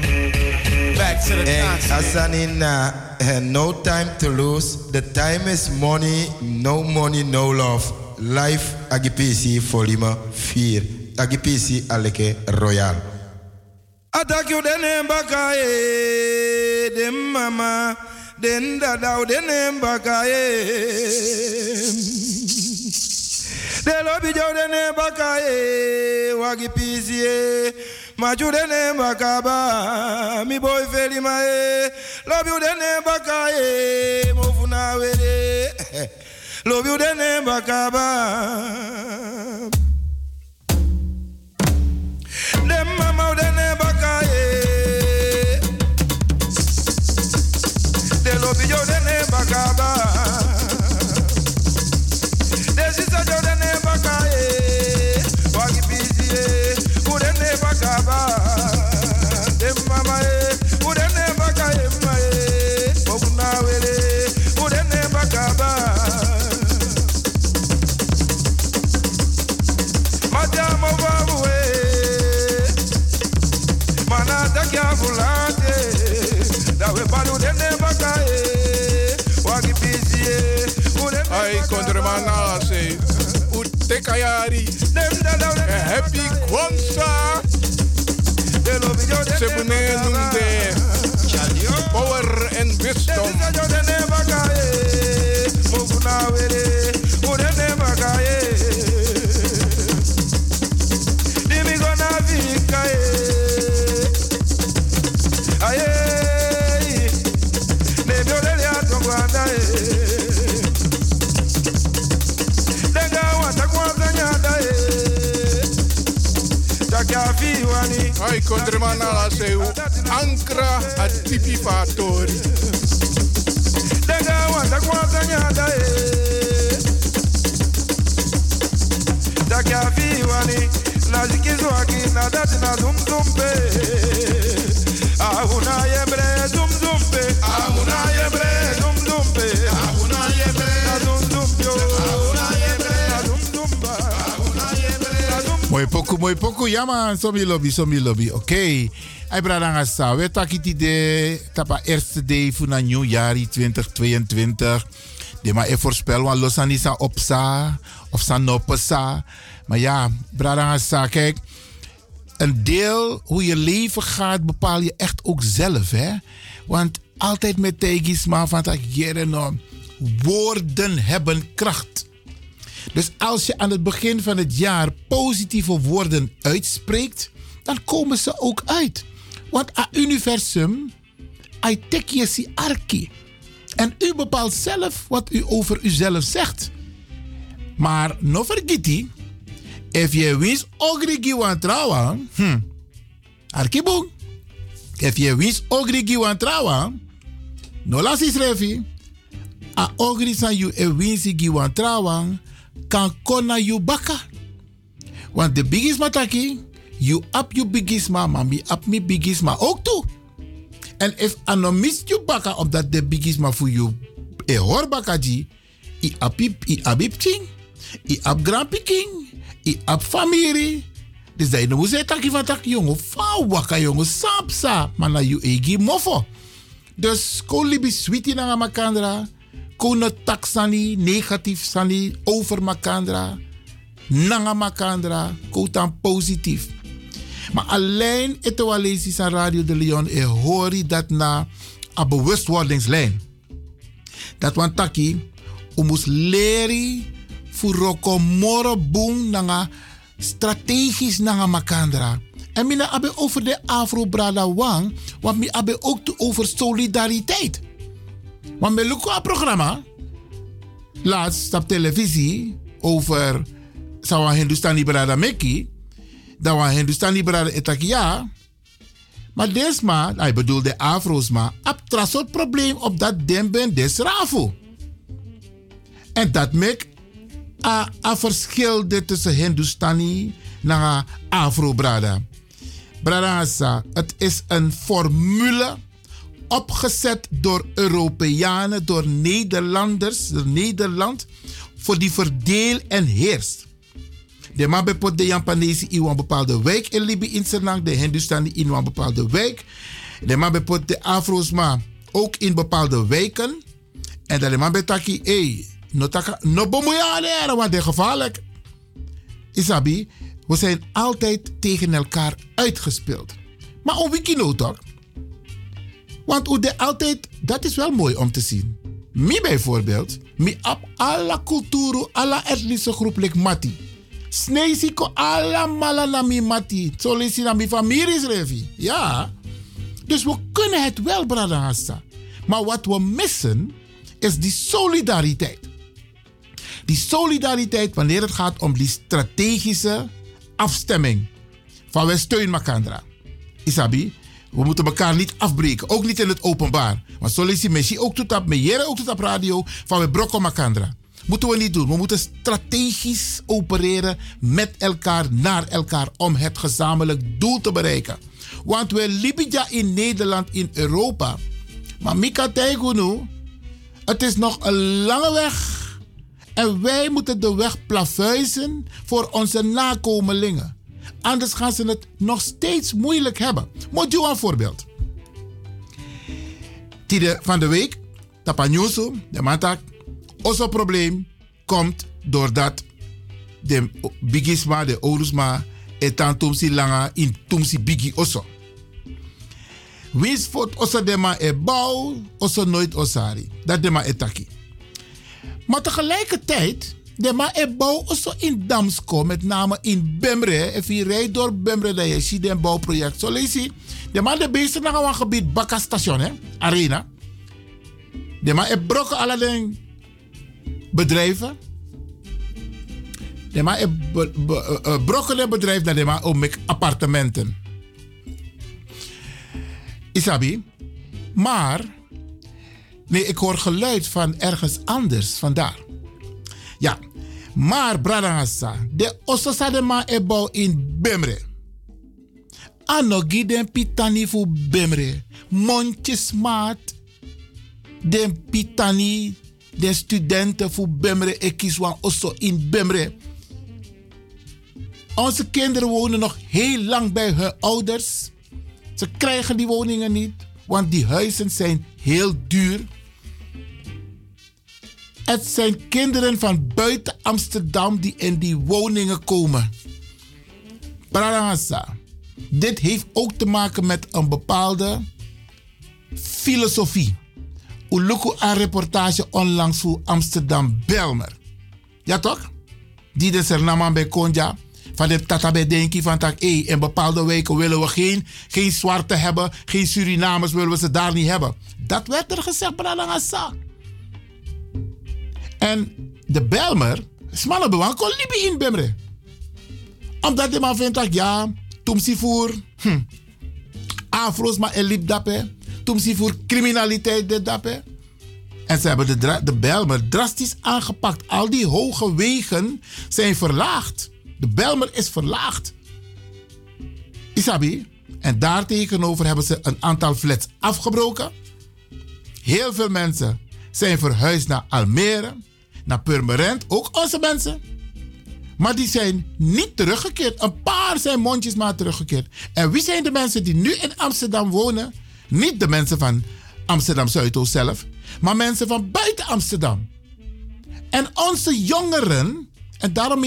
Back to the continent. Asanina, uh, no time to lose. The time is money, no money, no love. Life Agipisi folima fear. Agipisi Aleke Royal. Attack you bakaye dem mama. Den dada den bakaye. De lobi jo den bakaye. Wagi pisie. Maju den bakaba. Mi boy feli mae lobi den bakaye. Mo funa wele lobi den bakaba. Dem mama den bakaye. de no be your embagada. Kondremana, say, Utekayari, Happy Kwanzaa, Sebunenunde, Power and Wisdom. Aye Ne biolele atongwanda e Hai kondremana la seu ancra a tipi fatori. Daga wanda kwata nyada e. Daga viwani la zikizwaki na dati na zum zumbe. Ahuna yebre zum zumbe. Ahuna yebre zum zumbe. Ahuna Mooi pokoe. Ja man, somi lobby, somi lobby. Oké. Okay. Hij bradanga sa. We takiti de tapa eerste day van nieuw jaar 2022. De maar e voorspel wan losani sa opsa of sa nopesa. Maar ja, bradanga sa, kijk. Een deel hoe je leven gaat bepaal je echt ook zelf, hè? Want altijd met tegisma van dat jaren woorden hebben kracht. Dus als je aan het begin van het jaar positieve woorden uitspreekt, dan komen ze ook uit. Want a universum, I take arki. En u bepaalt zelf wat u over uzelf zegt. Maar no vergeti, if je wins ogrigi wan trawa, hm, arki. If je wins ogrigi wan no lasi srefi, a ogri san you e winsi gi kan kona you baka. Want de bigisma taki, you up you bigisma, mami up mi bigisma ook toe. En if ano mist you baka omdat de bigisma voor you e hor baka ji, i apip i abip ting, i ap grampi king, i ap famiri. Dus dat je nou taki van jongen, fa waka jongen, sapsa, mana you egi mofo. Dus libi sweetie na makandra, ko no tak sani, negatief sani, over makandra, nanga makandra, ko tan positief. Maar alleen is aan Radio de Leon e hoor dat na een bewustwordingslijn. Dat want taki, u moest leren voor roko moro boom nanga strategisch nanga makandra. En mina abe over de Afro Brada Wang, want mi abe ook over solidariteit. Want lukken een programma, laatst op televisie, over Sawa Hindustani Brada Meki, dat was Hindustani Brada Etakia. Maar desma, hij bedoelt de Afro's maar, heb een probleem op dat demben des Rafu. En dat maakt een verschil tussen Hindustani en Afro Brada. Brada, het is een formule opgezet door Europeanen, door Nederlanders, door Nederland, voor die verdeel en heerst. De man bepot de Japanese in een bepaalde wijk in Libië in Senang, de Hindustani in een bepaalde wijk. De man bepot de Afro's maar ook in bepaalde wijken. En dat de man hey, no, taka, no bemoeien want is gevaarlijk. Isabi, we zijn altijd tegen elkaar uitgespeeld. Maar om wiki toch? Want hoe de altijd, dat is wel mooi om te zien. Mi bijvoorbeeld, mi op alle culturen, alle etnische groep lik mati. Sneezi ko alla mala na mi mati. Zo lees mi familie revi. Ja. Dus we kunnen het wel, brada Hassa. Maar wat we missen, is die solidariteit. Die solidariteit wanneer het gaat om die strategische afstemming. Van wij steunen elkaar. Isabi, we moeten elkaar niet afbreken. Ook niet in het openbaar. Want zo lees ook tot op meneer, ook tot op radio. Van we brokken elkaar. Moeten we niet doen. We moeten strategisch opereren met elkaar, naar elkaar. Om het gezamenlijk doel te bereiken. Want we Libya in Nederland, in Europa. Maar Mika Taigunu, het is nog een lange weg. En wij moeten de weg plavuizen voor onze nakomelingen. Anders gaan ze het nog steeds moeilijk hebben. Moet je een voorbeeld. Tide van de week, Tapanyusu, de matak, onze probleem komt doordat de bigisma, de orusma, etan tumsi langa in tumsi bigi oso. Wins fot osa dema e bouw, oso nooit osari. Dat dema etaki. Maar tegelijkertijd, dema e bouw oso in Damsko, met name in Bemre. En je rijdt door Bemre, dat je ziet een bouwproject. Zo lees je, dema de bezig naar een gebied, Bakka station, hè, arena. Dema e brokken allerlei bedrijven. Dema e brokken bedrijf, dat dema ook appartementen. Isabi. Maar, nee, ik hoor geluid van ergens anders vandaar. Ja, maar Bradangasa, de Ososadema ebouw in Bemre. Anogi den pitani fu Bemre. Mondjesmaat. Den pitani, de studenten fu Bemre, ekiswan osso in Bemre. Onze kinderen wonen nog heel lang bij hun ouders. Ze krijgen die woningen niet, want die huizen zijn heel duur. Het zijn kinderen van buiten Amsterdam die in die woningen komen. Prarangasa. Dit heeft ook te maken met een bepaalde filosofie. Uluku een reportage onlangs voor Amsterdam Belmer. Ja toch? Die de Sernaman bij Konja van de tata denken van tak, hey, in bepaalde wijken willen we geen, geen zwarte hebben, geen Surinamers willen we ze daar niet hebben. Dat werd er gezegd, Branagasa. En de Belmer, smalle bewan, kon Libi in Bemre. Omdat de man vindt dat, ja, tumsi voor, hm, afro's maar elip dappe, tumsi voor criminaliteit de. En ze hebben de, de Belmer drastisch aangepakt. Al die hoge wegen zijn verlaagd. De Belmer is verlaagd. Isabi. En daartegenover hebben ze een aantal flats afgebroken. Heel veel mensen zijn verhuisd naar Almere, naar Purmerend, ook onze mensen. Maar die zijn niet teruggekeerd. Een paar zijn mondjesmaat teruggekeerd. En wie zijn de mensen die nu in Amsterdam wonen? Niet de mensen van Amsterdam Zuidoost zelf, maar mensen van buiten Amsterdam. En onze jongeren en daarom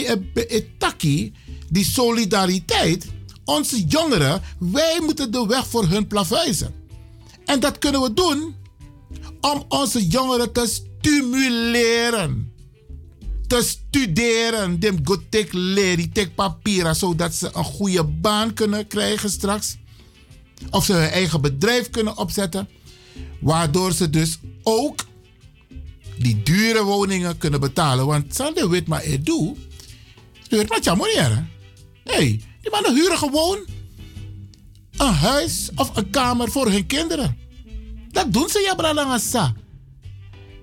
taki die solidariteit. Onze jongeren, wij moeten de weg voor hun plavuizen. En dat kunnen we doen om onze jongeren te stimuleren. Te studeren. Die goed tek leren, tek papieren, zodat ze een goede baan kunnen krijgen straks. Of ze hun eigen bedrijf kunnen opzetten. Waardoor ze dus ook die dure woningen kunnen betalen. Want Sander weet maar het doe. Weet maar jammer hey, die mannen huren gewoon een huis of een kamer voor hun kinderen. Dat doen ze ja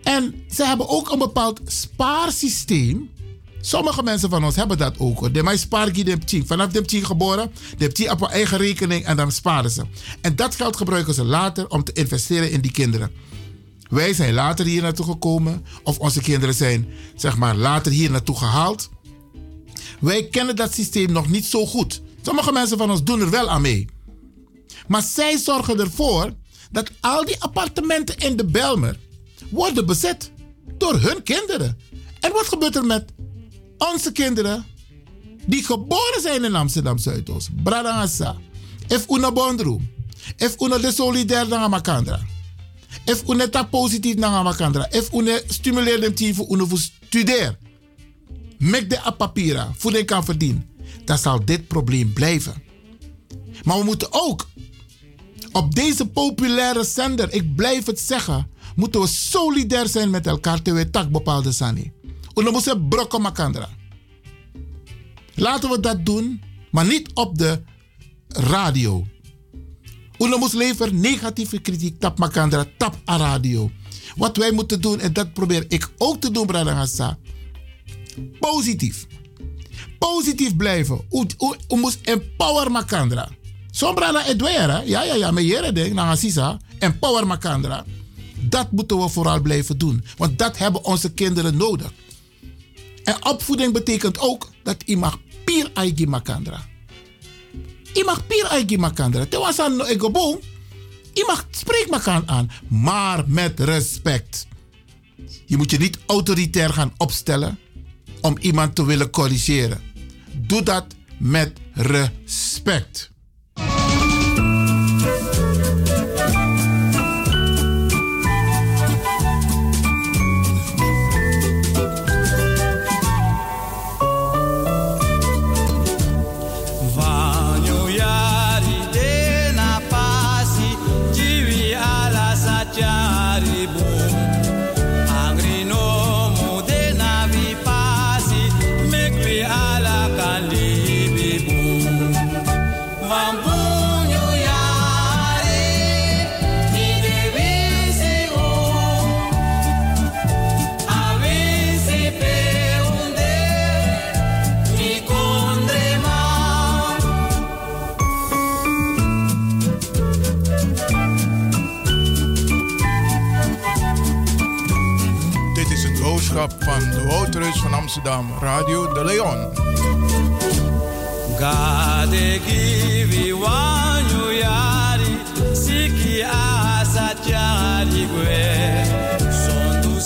En ze hebben ook een bepaald spaarsysteem. Sommige mensen van ons hebben dat ook. De mij de. Vanaf de geboren, de op hun eigen rekening en dan sparen ze. En dat geld gebruiken ze later om te investeren in die kinderen. Wij zijn later hier naartoe gekomen, of onze kinderen zijn zeg maar later hier naartoe gehaald. Wij kennen dat systeem nog niet zo goed. Sommige mensen van ons doen er wel aan mee. Maar zij zorgen ervoor dat al die appartementen in de Belmer worden bezet door hun kinderen. En wat gebeurt er met onze kinderen die geboren zijn in Amsterdam Zuidoost? Bradangasa. If una bondroom. If una de solidair naar makandra. If una ta positief naar makandra. If una stimuleer team voor una voor studeer. Mek de apapira. Voeding kan verdienen. Dan zal dit probleem blijven. Maar we moeten ook op deze populaire zender, ik blijf het zeggen, moeten we solidair zijn met elkaar terwijl tak bepaalde sani. We moeten brokken makandra. Laten we dat doen, maar niet op de radio. We moeten leveren negatieve kritiek tap makandra, tap a radio. Wat wij moeten doen, en dat probeer ik ook te doen, Bradangasa. Positief. Positief blijven. We moeten empower makandra. Sombrana edwera, ja, ja, ja, met jere ding, na sisa, empower makandra. Dat moeten we vooral blijven doen, want dat hebben onze kinderen nodig. En opvoeding betekent ook dat je mag pier aigi makandra. Je mag pier aigi makandra. Te was aan egobong, je mag spreek makan aan, maar met respect. Je moet je niet autoritair gaan opstellen om iemand te willen corrigeren. Doe dat met respect. De Woudreus van Amsterdam, Radio de Leon. Gade givi wanyu yari siki asa jari gwe sondu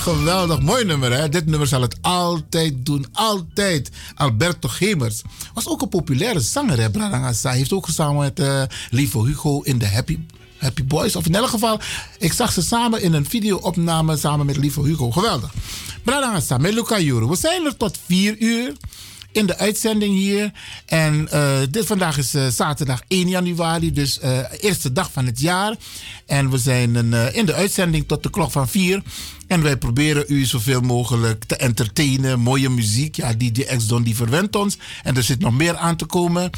Geweldig. Mooi nummer, hè? Dit nummer zal het altijd doen. Altijd. Alberto Gemers. Was ook een populaire zanger, hè? Bradangasa. Heeft ook samen met eh Lieve Hugo in de Happy, Happy Boys. Of in elk geval, ik zag ze samen in een video-opname samen met Lieve Hugo. Geweldig. Bradangasa, met Luca Juro. We zijn er tot 4 uur. In de uitzending hier. En eh, dit vandaag is eh, zaterdag 1 januari, dus eh eerste dag van het jaar. En we zijn eh, in de uitzending tot de klok van 4. En wij proberen u zoveel mogelijk te entertainen. Mooie muziek. Ja, DJ X-Don die verwendt ons. En er zit nog meer aan te komen.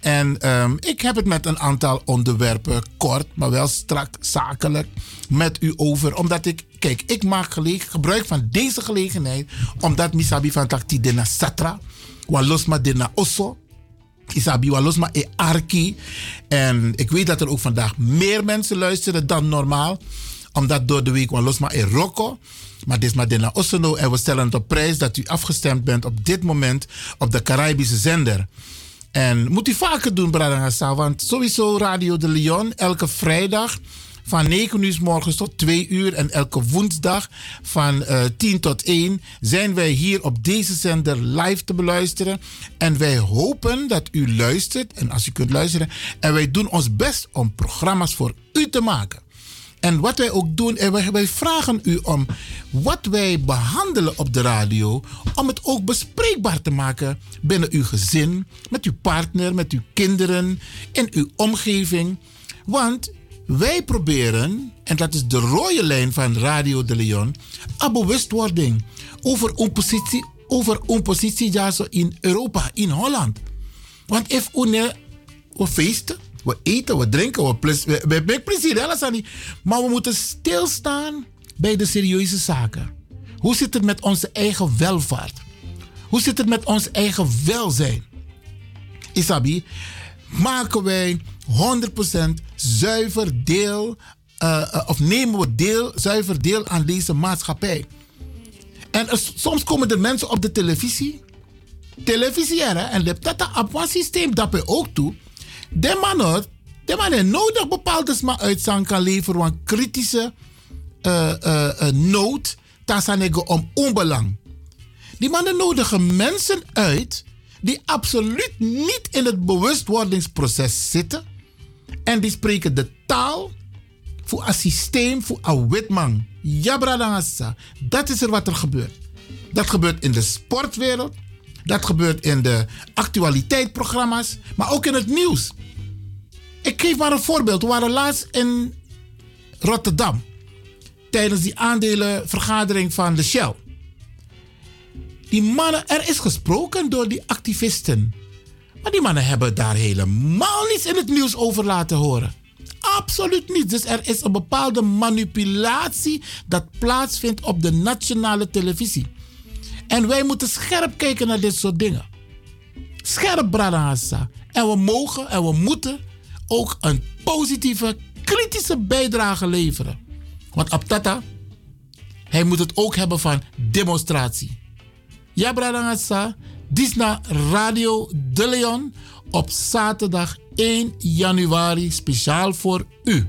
En ehm, ik heb het met een aantal onderwerpen kort, maar wel strak zakelijk met u over. Omdat ik, kijk, ik maak gebruik van deze gelegenheid. Omdat misabi van takti dena satra. Walosma dena osso. Isabi walosma e arki. En ik weet dat er ook vandaag meer mensen luisteren dan normaal. Omdat door de week walosma e rocco. Maar dit is maar dena ossono. En we stellen het op prijs dat u afgestemd bent op dit moment op de Caribische zender. En moet u vaker doen, Bradangasa. Want sowieso Radio de Leon elke vrijdag van 9 uur s morgens tot 2 uur. En elke woensdag van eh 10 tot 1 zijn wij hier op deze zender live te beluisteren. En wij hopen dat u luistert. En als u kunt luisteren. En wij doen ons best om programma's voor u te maken. En wat wij ook doen, en wij vragen u om wat wij behandelen op de radio, om het ook bespreekbaar te maken binnen uw gezin, met uw partner, met uw kinderen, in uw omgeving. Want wij proberen, en dat is de rode lijn van Radio de Leon, een bewustwording over oppositie, over oppositie in Europa, in Holland. Want if we, we feesten, we eten, we drinken, we, plus, we, plezier, hè, Lassani. Maar we moeten stilstaan bij de serieuze zaken. Hoe zit het met onze eigen welvaart? Hoe zit het met ons eigen welzijn? Isabi, maken wij 100% zuiver deel, eh, eh, of nemen we deel, zuiver deel aan deze maatschappij? En soms komen er mensen op de televisie, televisie en de dat systeem dat we ook toe. De man, de man nodig bepaalde uitzang kan leveren, want kritische eh, nood, tasanego om onbelang. Die mannen nodigen mensen uit die absoluut niet in het bewustwordingsproces zitten. En die spreken de taal voor een systeem, voor een witman. Ja, bradangasa. Dat is er wat er gebeurt. Dat gebeurt in de sportwereld. Dat gebeurt in de actualiteitsprogramma's. Maar ook in het nieuws. Ik geef maar een voorbeeld. We waren laatst in Rotterdam. Tijdens die aandelenvergadering van de Shell. Die mannen, er is gesproken door die activisten. Maar die mannen hebben daar helemaal niets in het nieuws over laten horen. Absoluut niet. Dus er is een bepaalde manipulatie dat plaatsvindt op de nationale televisie. En wij moeten scherp kijken naar dit soort dingen. Scherp, Bradahassa. En we mogen en we moeten ook een positieve, kritische bijdrage leveren. Want Abtata, hij moet het ook hebben van demonstratie. Ja, Bradangasa, dit is naar Radio De Leon op zaterdag 1 januari, speciaal voor u.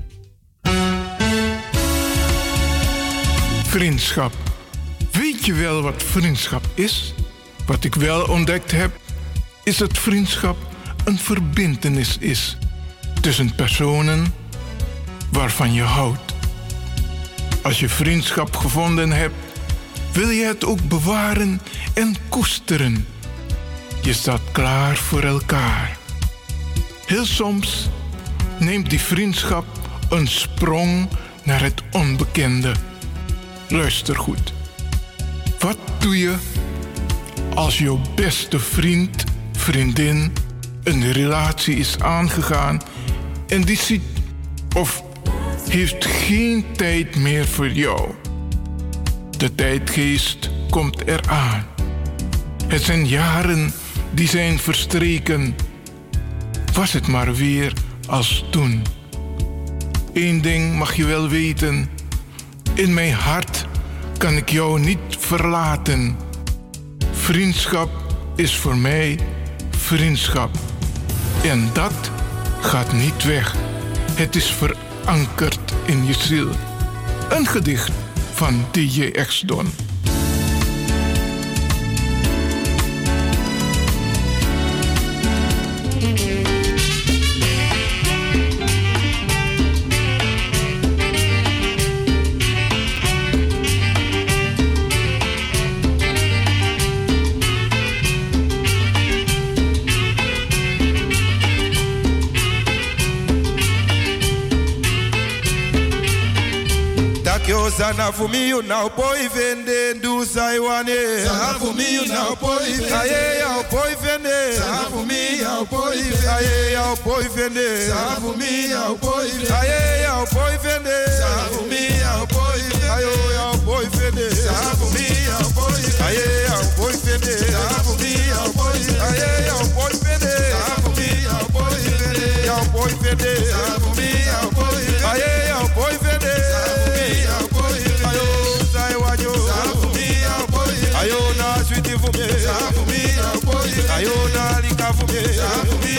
Vriendschap. Weet je wel wat vriendschap is? Wat ik wel ontdekt heb, is dat vriendschap een verbintenis is tussen personen waarvan je houdt. Als je vriendschap gevonden hebt, wil je het ook bewaren en koesteren. Je staat klaar voor elkaar. Heel soms neemt die vriendschap een sprong naar het onbekende. Luister goed. Wat doe je als jouw beste vriend, vriendin een relatie is aangegaan en die ziet of heeft geen tijd meer voor jou? De tijdgeest komt eraan. Het zijn jaren die zijn verstreken. Was het maar weer als toen. Eén ding mag je wel weten. In mijn hart kan ik jou niet verlaten. Vriendschap is voor mij vriendschap. En dat gaat niet weg. Het is verankerd in je ziel. Een gedicht van DJ X-Don. Suriname Sana for me you now poiven de do saiwane. Sana eh. for me you now poiven. Aye ya poiven de. Eh. Sana for me ya. Aye ya poiven. Sana for me ya poiven. Aye ya poiven de. Eh. Sana for me ya poiven. Aye ya poiven de. Sana for me ya poiven. Aye ya poiven. Sana for me ya poiven. Aye ya poiven. Sana for me ya poiven. Ya poiven de. Ayo darling, kafume, kafume.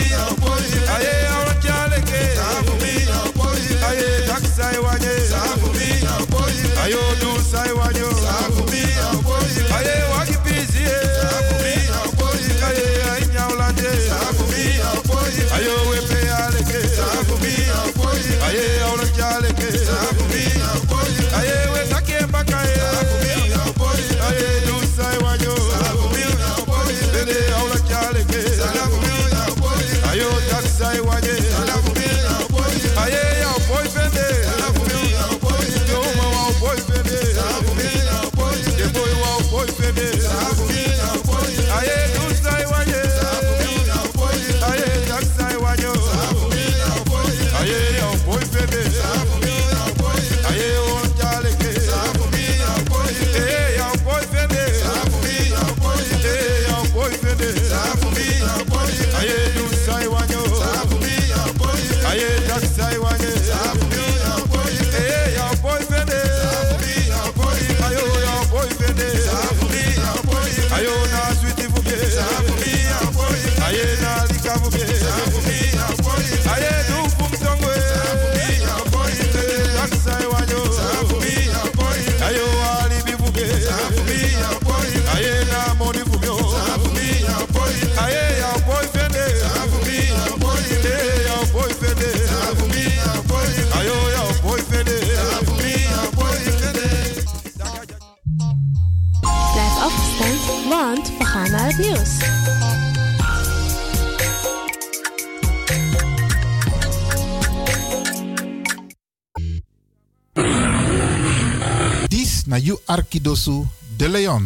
News. Dis na you Arkidosu de Leon.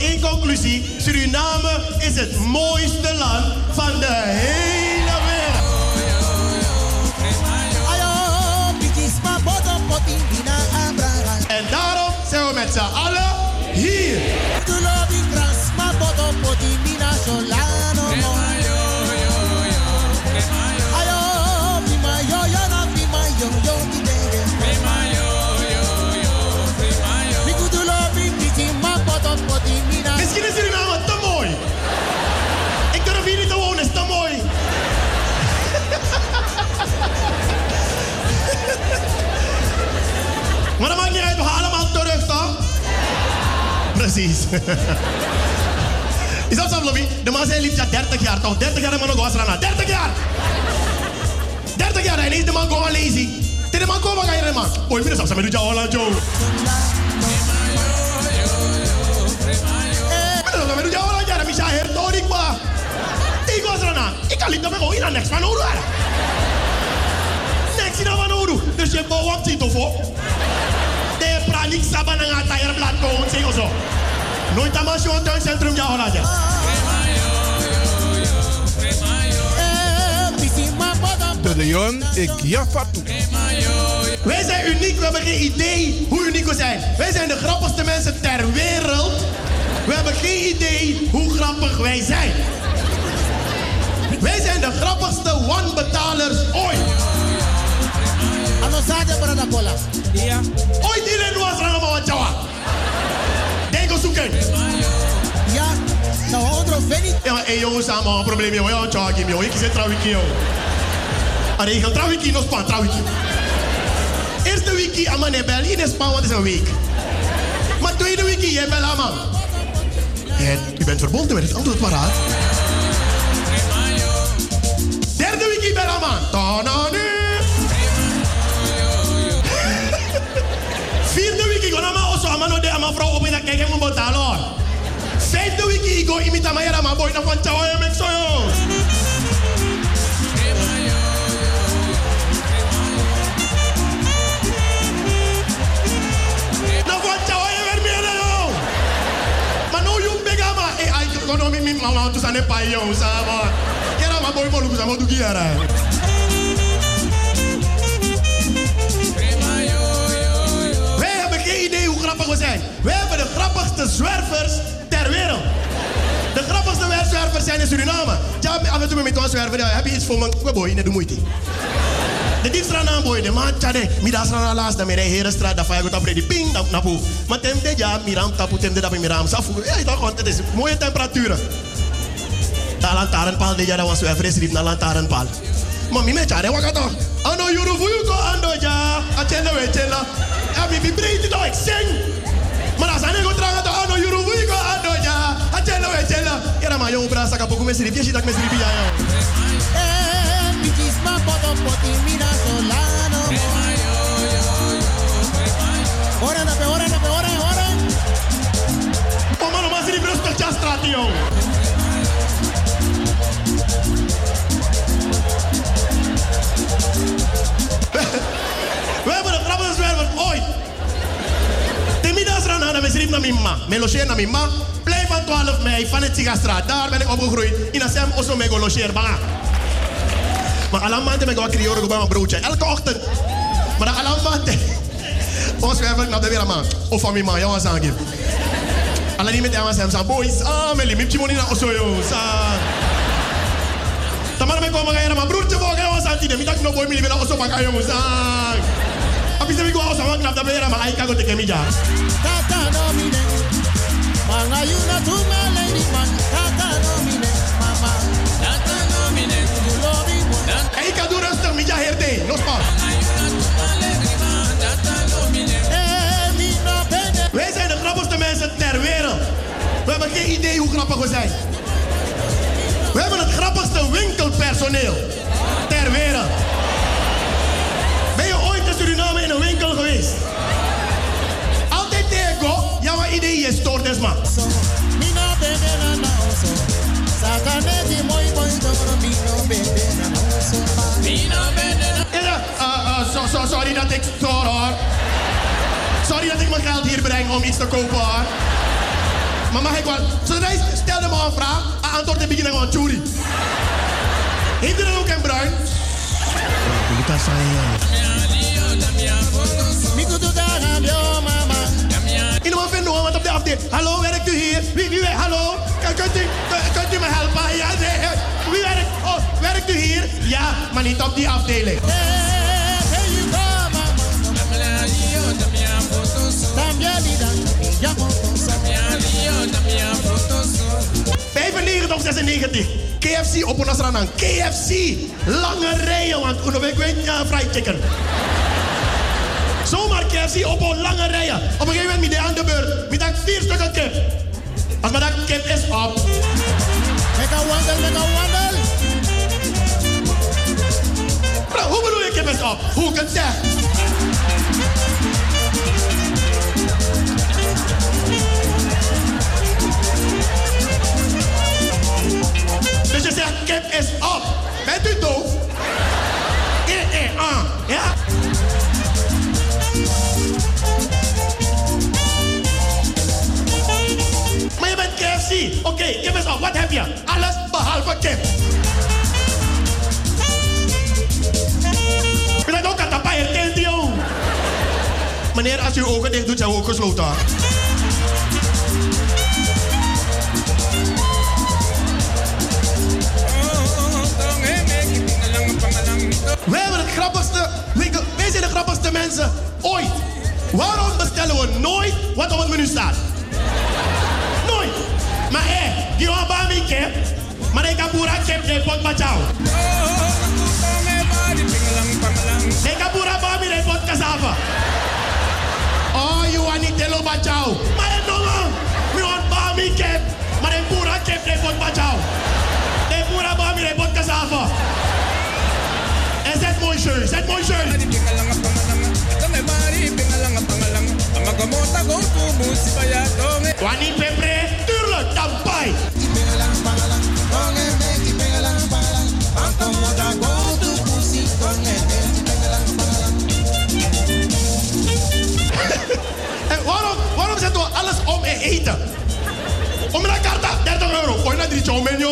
Één conclusie. Suriname is het mooiste land van de hele Precies. Is dat zo, Lobby? De man liefst ja 30 jaar, toch? 30 jaar de man nog was eraan. 30 jaar! 30 jaar, is de man gewoon lazy. De man komen, ga je de man. Oei, meneer, zo, met Joe. Zo, met jou, Joe. Misha, hertorik, ma. Ik eraan. Ik kan niet meer gewoon in aan niks van Oru. Niks in aan Oru. Dus je bouwt op voor. De pranik saban ang atayar blad ko un sing oso. Nooit aan masyo ang tuincentrum ja hola ja. De Leon, ik ja fatu. Wij zijn uniek, we hebben geen idee hoe uniek we zijn. Wij zijn de grappigste mensen ter wereld. We hebben geen idee hoe grappig wij zijn. Wij zijn de grappigste one-betalers ooit. Anosade brada cola. Ja. Ooit iedereen was er allemaal wat jawa. Zoeken. Ja, nou otro veni. Ja, maar hey, jongens, allemaal een probleem, jongen. Ja, tja, Kim, jongen. Ik zit trouwens, jongen. Ik ga trouwens, nog span, trouwens. Eerste week, aan mijn bel, in span, wat is een week. Maar tweede week, jij bel aan man. U bent verbonden met het antwoord paraat. Derde week, bel aan man. Tananu. (laughs) Vierde ik mijn osso, aan mijn ode, aan mijn vrouw dan kijk ik mijn betalen. Vijfde week, ik ga imita mijn jara, maar boy, dan van tjawa, je mek zo, joh. Nou, van tjawa, je weer meer, joh. Maar nou, je bega, maar, eh, ay, we zijn. Wij hebben de grappigste zwervers ter wereld. De grappigste zwervers zijn in Suriname. Ja, af en toe met ons zwerver, heb je iets voor me? We net de moeite. De diepstraat aan de man tjade, middag straat laatst, dan meer herenstraat, dan vijf op die ping, dan napu. Maar tem de ja, miram tapu, tem de dat miram safu. Ja, ik dacht, het is mooie temperaturen. Da lantaarnpaal, de ja, dat was zo even riep naar lantaarnpaal. Maar mi me tjade, wat gaat toch? Ano vuyu ko ando ja, atende we tela. Ja, mi breed het ik zing. Sirip ja, joh. Ora na pe, ora na pe, ora, ora. Oh, mano, mas ele brusco já straat, (laughs) joh. We hebben de grappigste zwerver ooit. De middagsrand hadden we schreef naar mijn ma. Me logeer naar mijn ma. Blijf van 12 mei van het Sigastraat. Daar ben ik opgegroeid. In Assem Osso Mego logeer banga. Maar alamante ben ik wel bij mijn broodje. Elke ochtend. Maar de alamante. Ons we hebben naar de man. Of van mijn man, jou aan het Alleen niet met hem zijn zijn boys. Ah, mijn liefje moet niet naar Osso, joh. Tamara me komen gaan, maar broertje aan. Ik boy, mijn liefje, Osso, maar ga jongens. Ah. Abi se mi go Osso, maar ik kan go teken mi ja. You my lady man. Tata. Mama. Tata. You love me more. Ik kan doen rustig, herde. Wij zijn de grappigste mensen ter wereld. We hebben geen idee hoe grappig we zijn. We hebben het grappigste winkelpersoneel ter wereld. Ben je ooit in Suriname in een winkel geweest? Idee is stoort man. Mina uh, uh, sorry dat ik stoor hoor. Sorry dat ik mijn geld hier breng om iets te kopen hoor. Maar mag ik wel... Zodra je me een vraag, antwoord in beginnen gewoon churi. Heeft u dan ook een bruin? Ik kan In de vinden want op de afdeling. Hallo, werkt u hier? Wie, wie, hallo? Kunt u, kunt u me helpen? Ja, nee, wie werkt? Oh, werkt u hier? Ja, maar niet op die afdeling. of 96. KFC op ons. KFC. Lange rijen, want ik weet uh, fried chicken. KFC op een lange rijen. Op een gegeven moment de aan de beurt. Met dan vier stukken kip. Als maar dat kip is op. Mega wandel, mega wandel. Bro, hoe bedoel je kip is op? Hoe kan het? Dus je zegt kip is op. Bent u doof? Eh, eh, ah. Ja? Oké, kip is op. Wat heb je? Alles behalve kip. Je bent ook aan het joh. Meneer, als uw ogen dicht doet, zijn ook gesloten. Wij hebben het grappigste, wij zijn de grappigste mensen ooit. Waarom bestellen we nooit wat op het menu staat? Maar hé, die want bami kip, maar ik heb boera kip de pot bachao. Ik heb boera bami. Oh, you want niet telo bachao. Maar het no man, we want bami kip, maar ik boera kip de pot bachao. De boera bami de pot cassava. En zet mooi shirt, zet mooi shirt. Wani (laughs) En waarom, waarom zetten we alles om in eten? Om naar karta, 30 euro. Gooi naar drie chow menu.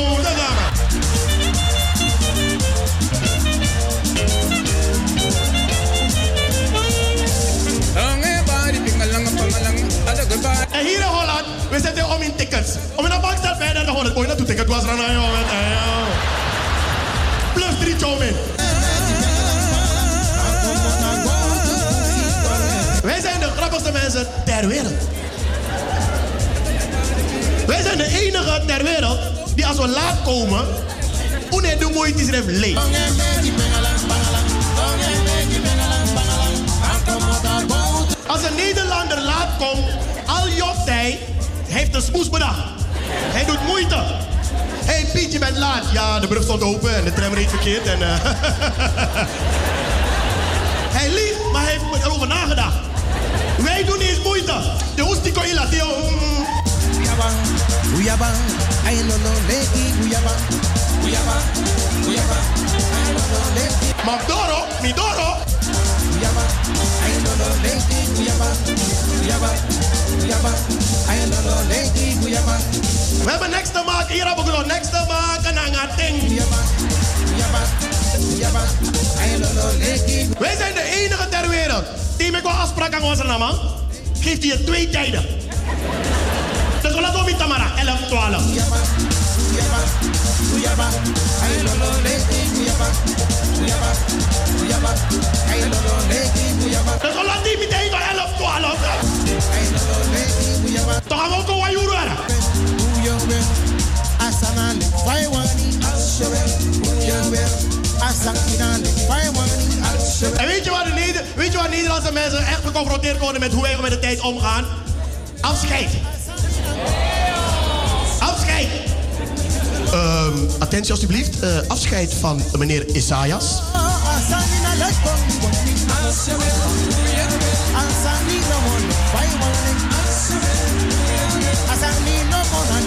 Dat is maar. En hier in Holland, we zetten om in tickets. Om in de bank staat bijna de 100. Gooi naar toe ticket was er aan joh. Plus drie. Wij zijn de grappigste mensen ter wereld. Wij zijn de enige ter wereld die als we laat komen, une de moeite is leeg. Als een Nederlander laat komt, al hij, heeft een smoes bedacht. Hij doet moeite. Hé hey, Piet, je bent laat. Ja, de brug stond open en de tram reed verkeerd. En, eh, (laughs) hij liegt, maar hij heeft erover nagedacht. Wij doen niet eens moeite. De hoest die kon je laten. Uyaba, ay no no leki, uyaba, uyaba, uyaba, ay no no leki. Magdoro, Midoro. Uyaba, ay no no leki, uyaba, uyaba, uyaba, We hebben niks te maken. Hier hebben we nog niks te maken. En een ding. Wij zijn de enige ter wereld die met een afspraak aan onze naam. Geeft je twee tijden. Dus we laten we tamara, 11, 12. Dus we laten die meteen van 11, 12. Toch gaan we ook. En weet je, waar de Neder weet je waar Nederlandse mensen echt geconfronteerd worden met hoe wij met de tijd omgaan? Afscheid. Afscheid. Ehm, attentie alstublieft. Eh, afscheid van meneer Isaias.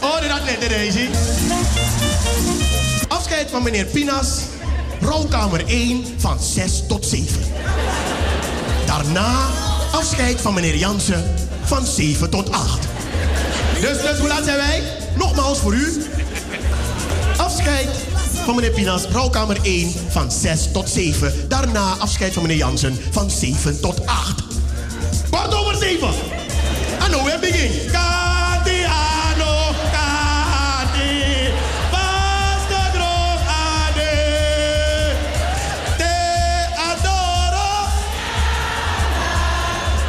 Oh, dit had net de deze. Afscheid van meneer Pinas. Rouwkamer 1 van 6 tot 7. Daarna afscheid van meneer Jansen van 7 tot 8. Dus, dus hoe laat zijn wij? Nogmaals voor u. Afscheid van meneer Pinas, rouwkamer 1 van 6 tot 7. Daarna afscheid van meneer Jansen van 7 tot 8. Kwart over 7. En nou we begin. Kati ano, kati. Basta droog ade. Te adoro.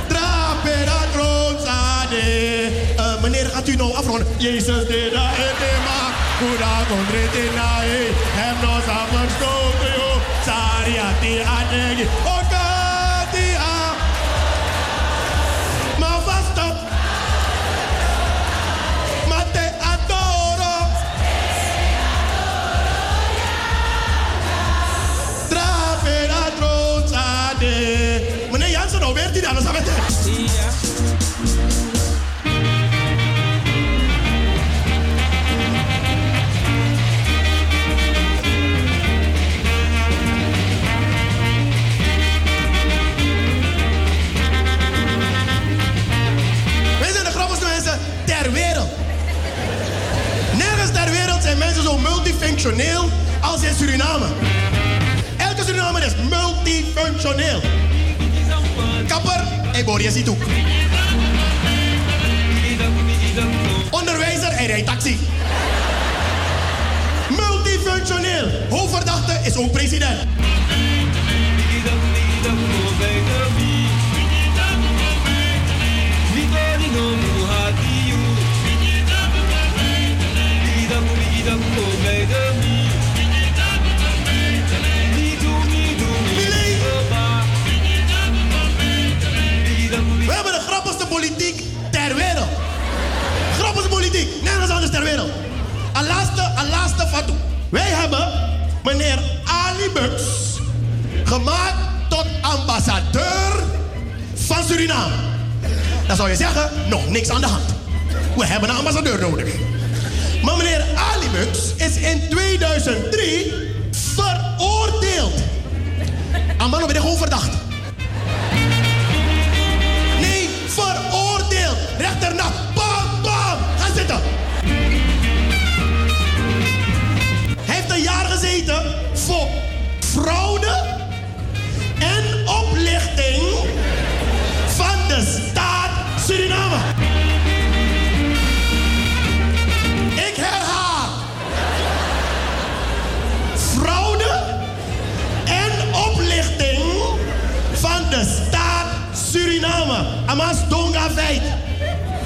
Trapera grond ade. Meneer, gaat u nou afronden? Jezus, de da etema. Kuda kondrete nae. Hem no samen stoten yo. Sariati adegi. O Wij zijn de grappigste mensen ter wereld. Nergens ter wereld zijn mensen zo multifunctioneel als in Suriname. Elke Surinamer is multifunctioneel. Kapper, hij boor je ziet. Onderwijzer, hij rijdt taxi. Multifunctioneel. Hoofdverdachte is ook president. We politiek ter wereld. Grappigste politiek, nergens anders ter wereld. Een laatste, een laatste fatu. Wij hebben meneer Ali Bux gemaakt tot ambassadeur van Suriname. Dan zou je zeggen, nog niks aan de hand. We hebben een ambassadeur nodig. Maar meneer Ali Bux is in 2003 veroordeeld. Amano ben ik gewoon verdacht. Voor fraude en oplichting van de staat Suriname. Ik herhaal. Fraude en oplichting van de staat Suriname. Amas Donga feit.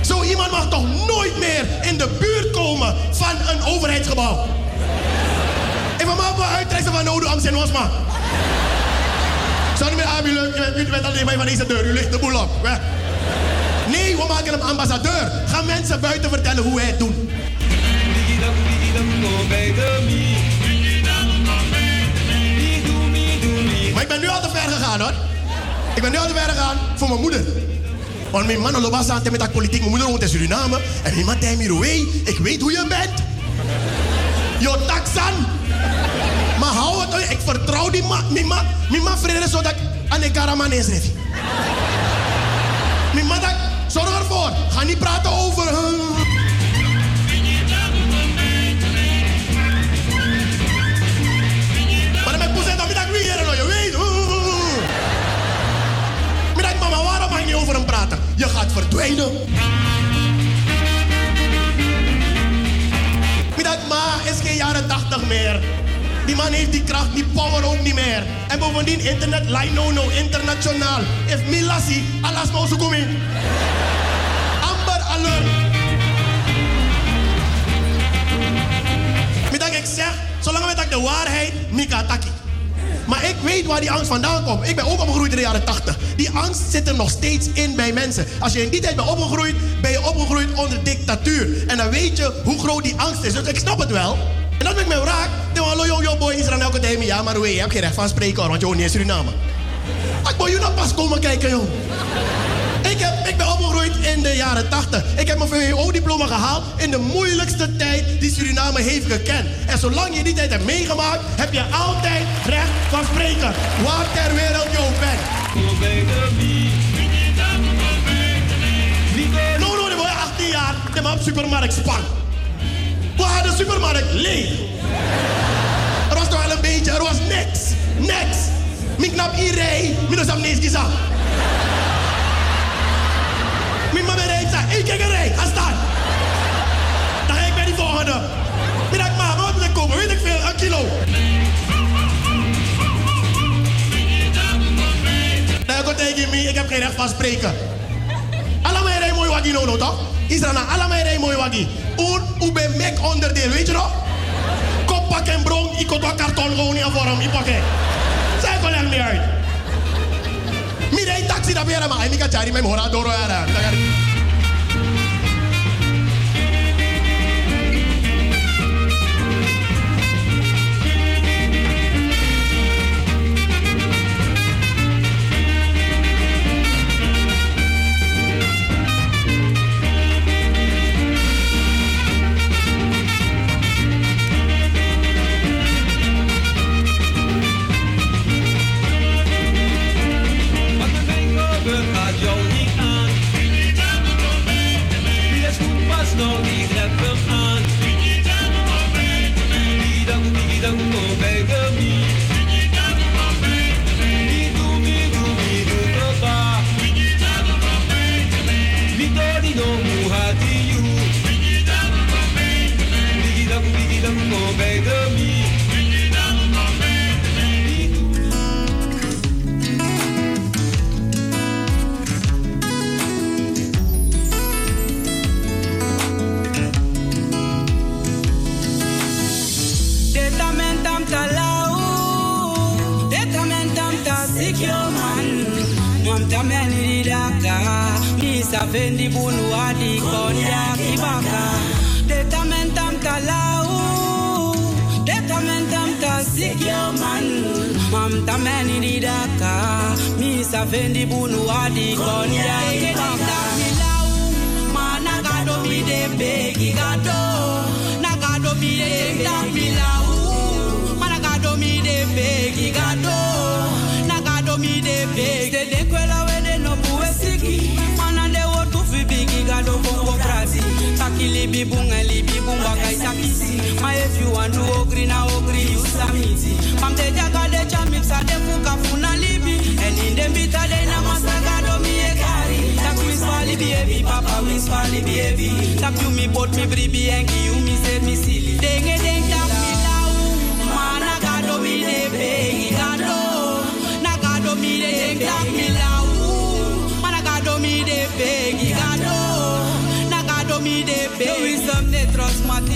Zo iemand mag toch nooit meer in de buurt komen van een overheidsgebouw. Maar uittrekken van Nodu Amsen Wasma. Zou niet meer aanbieden, u bent alleen maar van deze deur, u ligt de boel op. Nee, we maken hem ambassadeur. Ga mensen buiten vertellen hoe wij het doen. Maar ik ben nu al te ver gegaan hoor. Ik ben nu al te ver gegaan voor mijn moeder. Want mijn man loopt aan met dat politiek. Mijn moeder woont in Suriname. En mijn man zei me, "Hey, ik weet hoe je bent. Jo taxan. Ik vertrouw die man. Mijn man, mijn man vrede zodat aan de karaman is. Mijn man dacht, zorg ervoor. Ga niet praten over... eh, Maar dan ben ik dan ben ik weer hier, je weet. Maar mama, waarom mag je niet over hem praten? Je gaat verdwijnen. Ik dacht, ma, is geen jaren 80 meer. Die man heeft die kracht, die power ook niet meer. En bovendien, internet, line no no, internationaal. If Milasi, maar zo komen. Amber alert. Dacht, ik zeg, zolang met ik de waarheid, Mika Taki. Maar ik weet waar die angst vandaan komt. Ik ben ook opgegroeid in de jaren 80. Die angst zit er nog steeds in bij mensen. Als je in die tijd bent opgegroeid, ben je opgegroeid onder dictatuur. En dan weet je hoe groot die angst is. Dus ik snap het wel. En dat ben ik me raak. Dan hallo yo yo boy Israël elke tijd. Ja, maar je hebt geen recht van spreken hoor, want je woont niet in Suriname. Ik wil je nou pas komen kijken, joh. Ik, heb, ik ben opgegroeid in de jaren 80. Ik heb mijn VWO-diploma gehaald in de moeilijkste tijd die Suriname heeft gekend. En zolang je die tijd hebt meegemaakt, heb je altijd recht van spreken. Waar ter wereld je ook bent. No, no, je 18 jaar, dan heb je supermarkt span. Hadden de supermarkt leeg. Er was toch wel een beetje, er was niks. Niks. Mijn knap hier rij, minus am niks gezag. Mijn mama rijdt, ik kijk een ga staan. Dan ga ik bij die volgende. Ik dacht, maar wat moet ik kopen? Weet ik veel, een kilo. Dan komt tegen me, ik heb geen recht van spreken. Allemaal rij mooi waggie no, no toch? Israël, allemaal rij mooi waggie. Oer, u ben mek onderdeel, weet je nog? Kop pak en bron, ik kon karton gewoon niet aan vorm, ik pak. Zij kon er niet uit. Mi rij taxi dat weer maar, ik kan jari mijn hora doro mwamtame anililaka misave ndi bunu adikonda kibaka. Detamentamtalau detamentamtasikioman mwamtame anililaka misave ndi bunu adikonda kibaka. Milau mana kadomide begi kato nakadomide tamilau mana kadomide begi kato nakadomide begi libi bunga libi bunga kai sakisi. Ma if you want to ogri na ogri you samiti. Mam de jaga de chamix a de fuka funa libi. En in de bita de na masa gado mi e kari. Tak wis fali baby, papa wis fali baby. Tak you mi bot mi bribi ki you mi se mi sili. Denge deng tak mi lau, mana gado mi de begi gado. Na gado mi de deng tak mi lau, mana gado mi de begi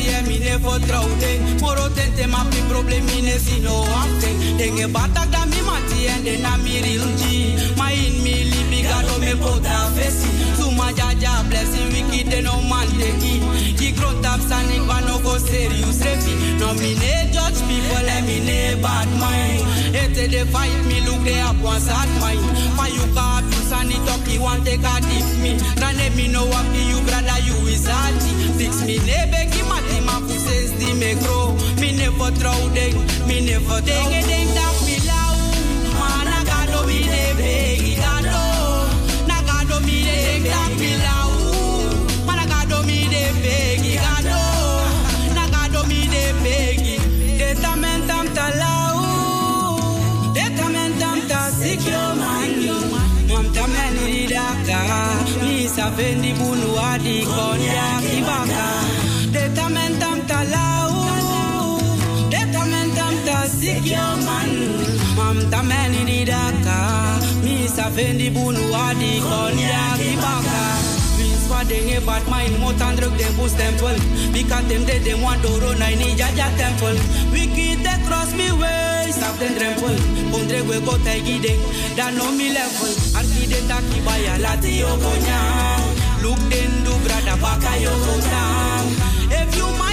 e mi ne vertrouw ding. Moro tente ma pi problem mi ne si no acting. Denge batak da mi mati en de na mi real G. Ma in mi libi me God oh me put a face. To my jaja blessing wicked they no man take it. The growth of standing but no go serious refi. No me ne judge people and me ne bad mind. Ete they fight me look they up one sad mind. For you got abuse and it up you want take a dip me. Then let me know what you brother you is salty. Fix me ne begi mati ma fu says di me grow. Me never throw ding, me never ding a ding that me lau. Mana gado mi ne begi gado. Na gado mi ne ding that me lau. Mana gado mi ne begi gado. Na gado mi ne begi. Detamentam talau. Detamentam ta sikyo mani. Mamta meni daka. Mi safendi bunu adi konya sikyo mani. Mamta meni daka. Mi safendi bunu adi konya kibaka. Vince wa denge bat mind mot and druk dem boost temple. Because them dead them want doro na ini jaja temple. Wicked they cross me way. Stop them trample. Pondre we go tagi ding. Dan no me level. Arki de taki baya lati yo konya. Look den do brada baka yo down. If you my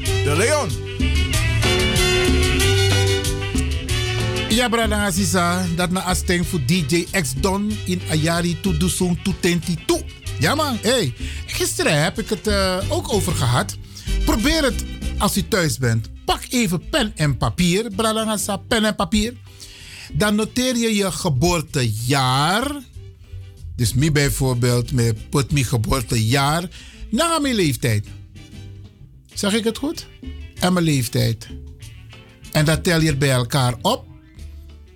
de Leon. Ja, brada Aziza, dat na asteng voor DJ X Don in Ayari to do song to tenti to. Ja man, hey. Gisteren heb ik het eh, ook over gehad. Probeer het als u thuis bent. Pak even pen en papier, brada pen en papier. Dan noteer je je geboortejaar. Dus mij bijvoorbeeld, met put mijn geboortejaar na mijn leeftijd. Zeg ik het goed? En mijn leeftijd. En dat tel je bij elkaar op.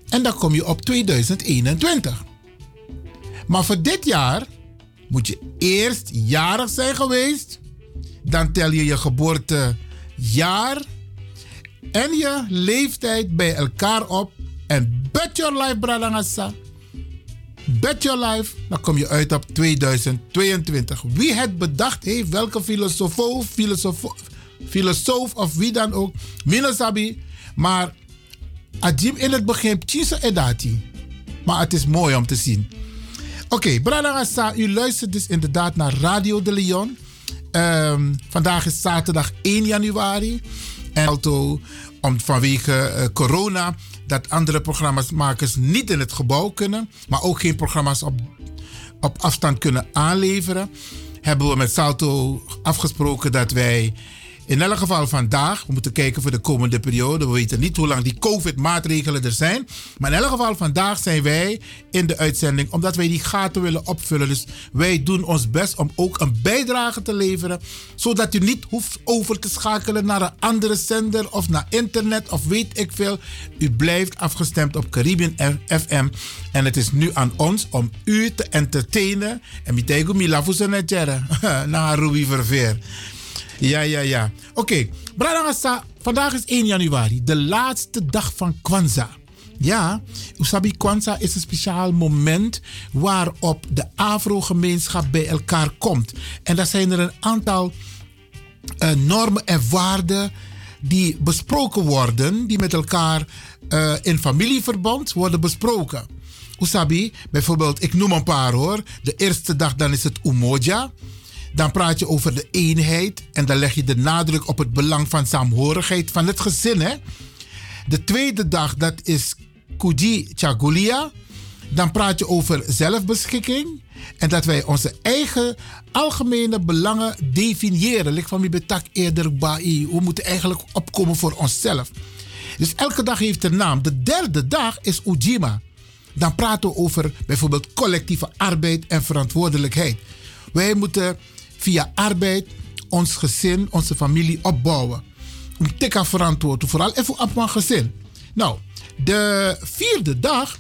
En dan kom je op 2021. Maar voor dit jaar moet je eerst jarig zijn geweest. Dan tel je je geboortejaar en je leeftijd bij elkaar op. En bet your life, Bradangasa. Bet your life, dan kom je uit op 2022. Wie het bedacht heeft, welke filosoof, filosoof, filosoof of wie dan ook, Minasabi. Maar Ajim in het begin, Chisa Edati. Maar het is mooi om te zien. Oké, okay, u luistert dus inderdaad naar Radio de Leon. Ehm, vandaag is zaterdag 1 januari. En auto om, vanwege uh, corona dat andere programmamakers niet in het gebouw kunnen, maar ook geen programma's op, op afstand kunnen aanleveren, hebben we met Salto afgesproken dat wij in elk geval vandaag, we moeten kijken voor de komende periode. We weten niet hoe lang die COVID-maatregelen er zijn. Maar in elk geval vandaag zijn wij in de uitzending omdat wij die gaten willen opvullen. Dus wij doen ons best om ook een bijdrage te leveren. Zodat u niet hoeft over te schakelen naar een andere zender of naar internet of weet ik veel. U blijft afgestemd op Caribbean FM. En het is nu aan ons om u te entertainen. En mitego milafusen netjere. (laughs) Na Ruby Verveer. Ja, ja, ja. Oké, okay. Vandaag is 1 januari, de laatste dag van Kwanzaa. Ja, Usabi Kwanzaa is een speciaal moment waarop de Afro-gemeenschap bij elkaar komt. En daar zijn er een aantal uh, normen en waarden die besproken worden, die met elkaar uh, in familieverband worden besproken. Usabi, bijvoorbeeld, ik noem een paar hoor. De eerste dag dan is het Umoja. Dan praat je over de eenheid en dan leg je de nadruk op het belang van saamhorigheid van het gezin. Hè? De tweede dag, dat is Kuji Chagulia. Dan praat je over zelfbeschikking en dat wij onze eigen algemene belangen definiëren. Lik van mi betak eerder bai. We moeten eigenlijk opkomen voor onszelf. Dus elke dag heeft een naam. De derde dag is Ujima. Dan praten we over bijvoorbeeld collectieve arbeid en verantwoordelijkheid. Wij moeten via arbeid ons gezin, onze familie opbouwen. Om tikka verantwoord, vooral even op mijn gezin. Nou, de vierde dag,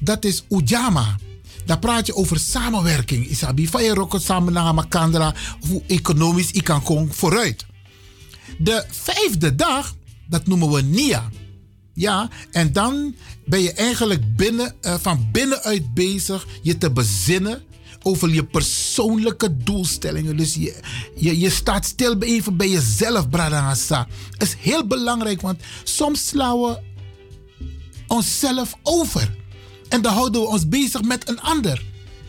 dat is Ujama. Dan praat je over samenwerking. Isabi, van je rokken samen naar Makandra. Hoe economisch ik kan komen vooruit. De vijfde dag, dat noemen we Nia. Ja, en dan ben je eigenlijk binnen, eh, van binnenuit bezig je te bezinnen over je persoonlijke doelstellingen. Dus je, je, je staat stil even bij jezelf, Bradangasa. Dat is heel belangrijk, want soms slaan we onszelf over. En dan houden we ons bezig met een ander.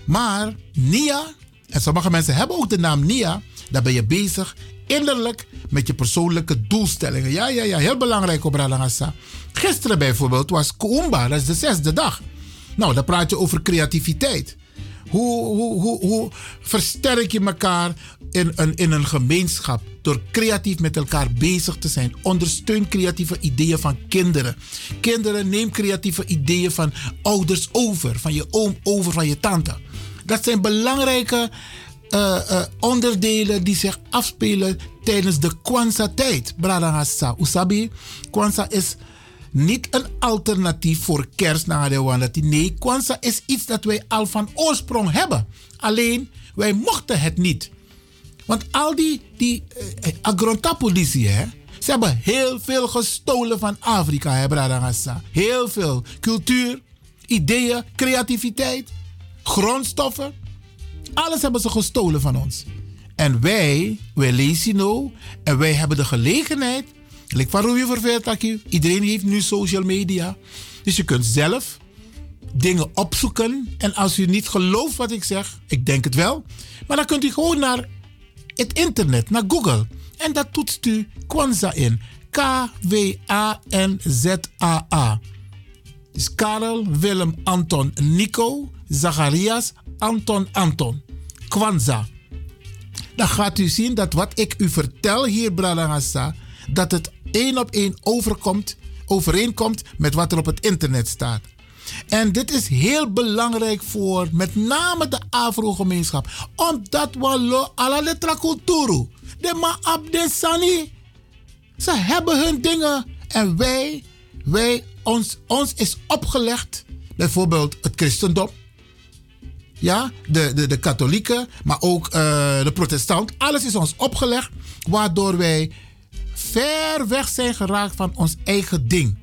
Maar Nia, en sommige mensen hebben ook de naam Nia, dan ben je bezig innerlijk met je persoonlijke doelstellingen. Ja, ja, ja, heel belangrijk op. Gisteren bijvoorbeeld was Kuumba, dat is de zesde dag. Nou, dan praat je over creativiteit. Hoe, hoe, hoe, hoe versterk je elkaar in een, in een gemeenschap door creatief met elkaar bezig te zijn? Ondersteun creatieve ideeën van kinderen. Kinderen, neem creatieve ideeën van ouders over, van je oom over, van je tante. Dat zijn belangrijke uh, uh, onderdelen die zich afspelen tijdens de Kwanzaa-tijd. Bradangasa, Usabi, Kwanzaa is niet een alternatief voor kerst naar de Wandati. Nee, Kwanzaa is iets dat wij al van oorsprong hebben. Alleen, wij mochten het niet. Want al die, die uh, agrontapolitie, ze hebben heel veel gestolen van Afrika, hè, Bradangasa. Heel veel. Cultuur, ideeën, creativiteit, grondstoffen. Alles hebben ze gestolen van ons. En wij, wij lezen nou, en wij hebben de gelegenheid. Like van Rui Verveertakje, iedereen heeft nu social media. Dus je kunt zelf dingen opzoeken. En als u niet gelooft wat ik zeg, ik denk het wel. Maar dan kunt u gewoon naar het internet, naar Google. En dat toetst u Kwanzaa in. K-W-A-N-Z-A-A. Dus Karel, Willem, Anton, Nico, Zacharias, Anton, Anton. Kwanzaa. Dan gaat u zien dat wat ik u vertel hier, Bradangasa, dat het één op één overkomt, overeenkomt met wat er op het internet staat. En dit is heel belangrijk voor met name de Afro-gemeenschap. Omdat we lo ala letra culturu. De ma abdesani. Ze hebben hun dingen. En wij, wij, ons, ons is opgelegd. Bijvoorbeeld het christendom. Ja, de, de, de katholieken, maar ook uh, de protestant. Alles is ons opgelegd. Waardoor wij ver weg zijn geraakt van ons eigen ding.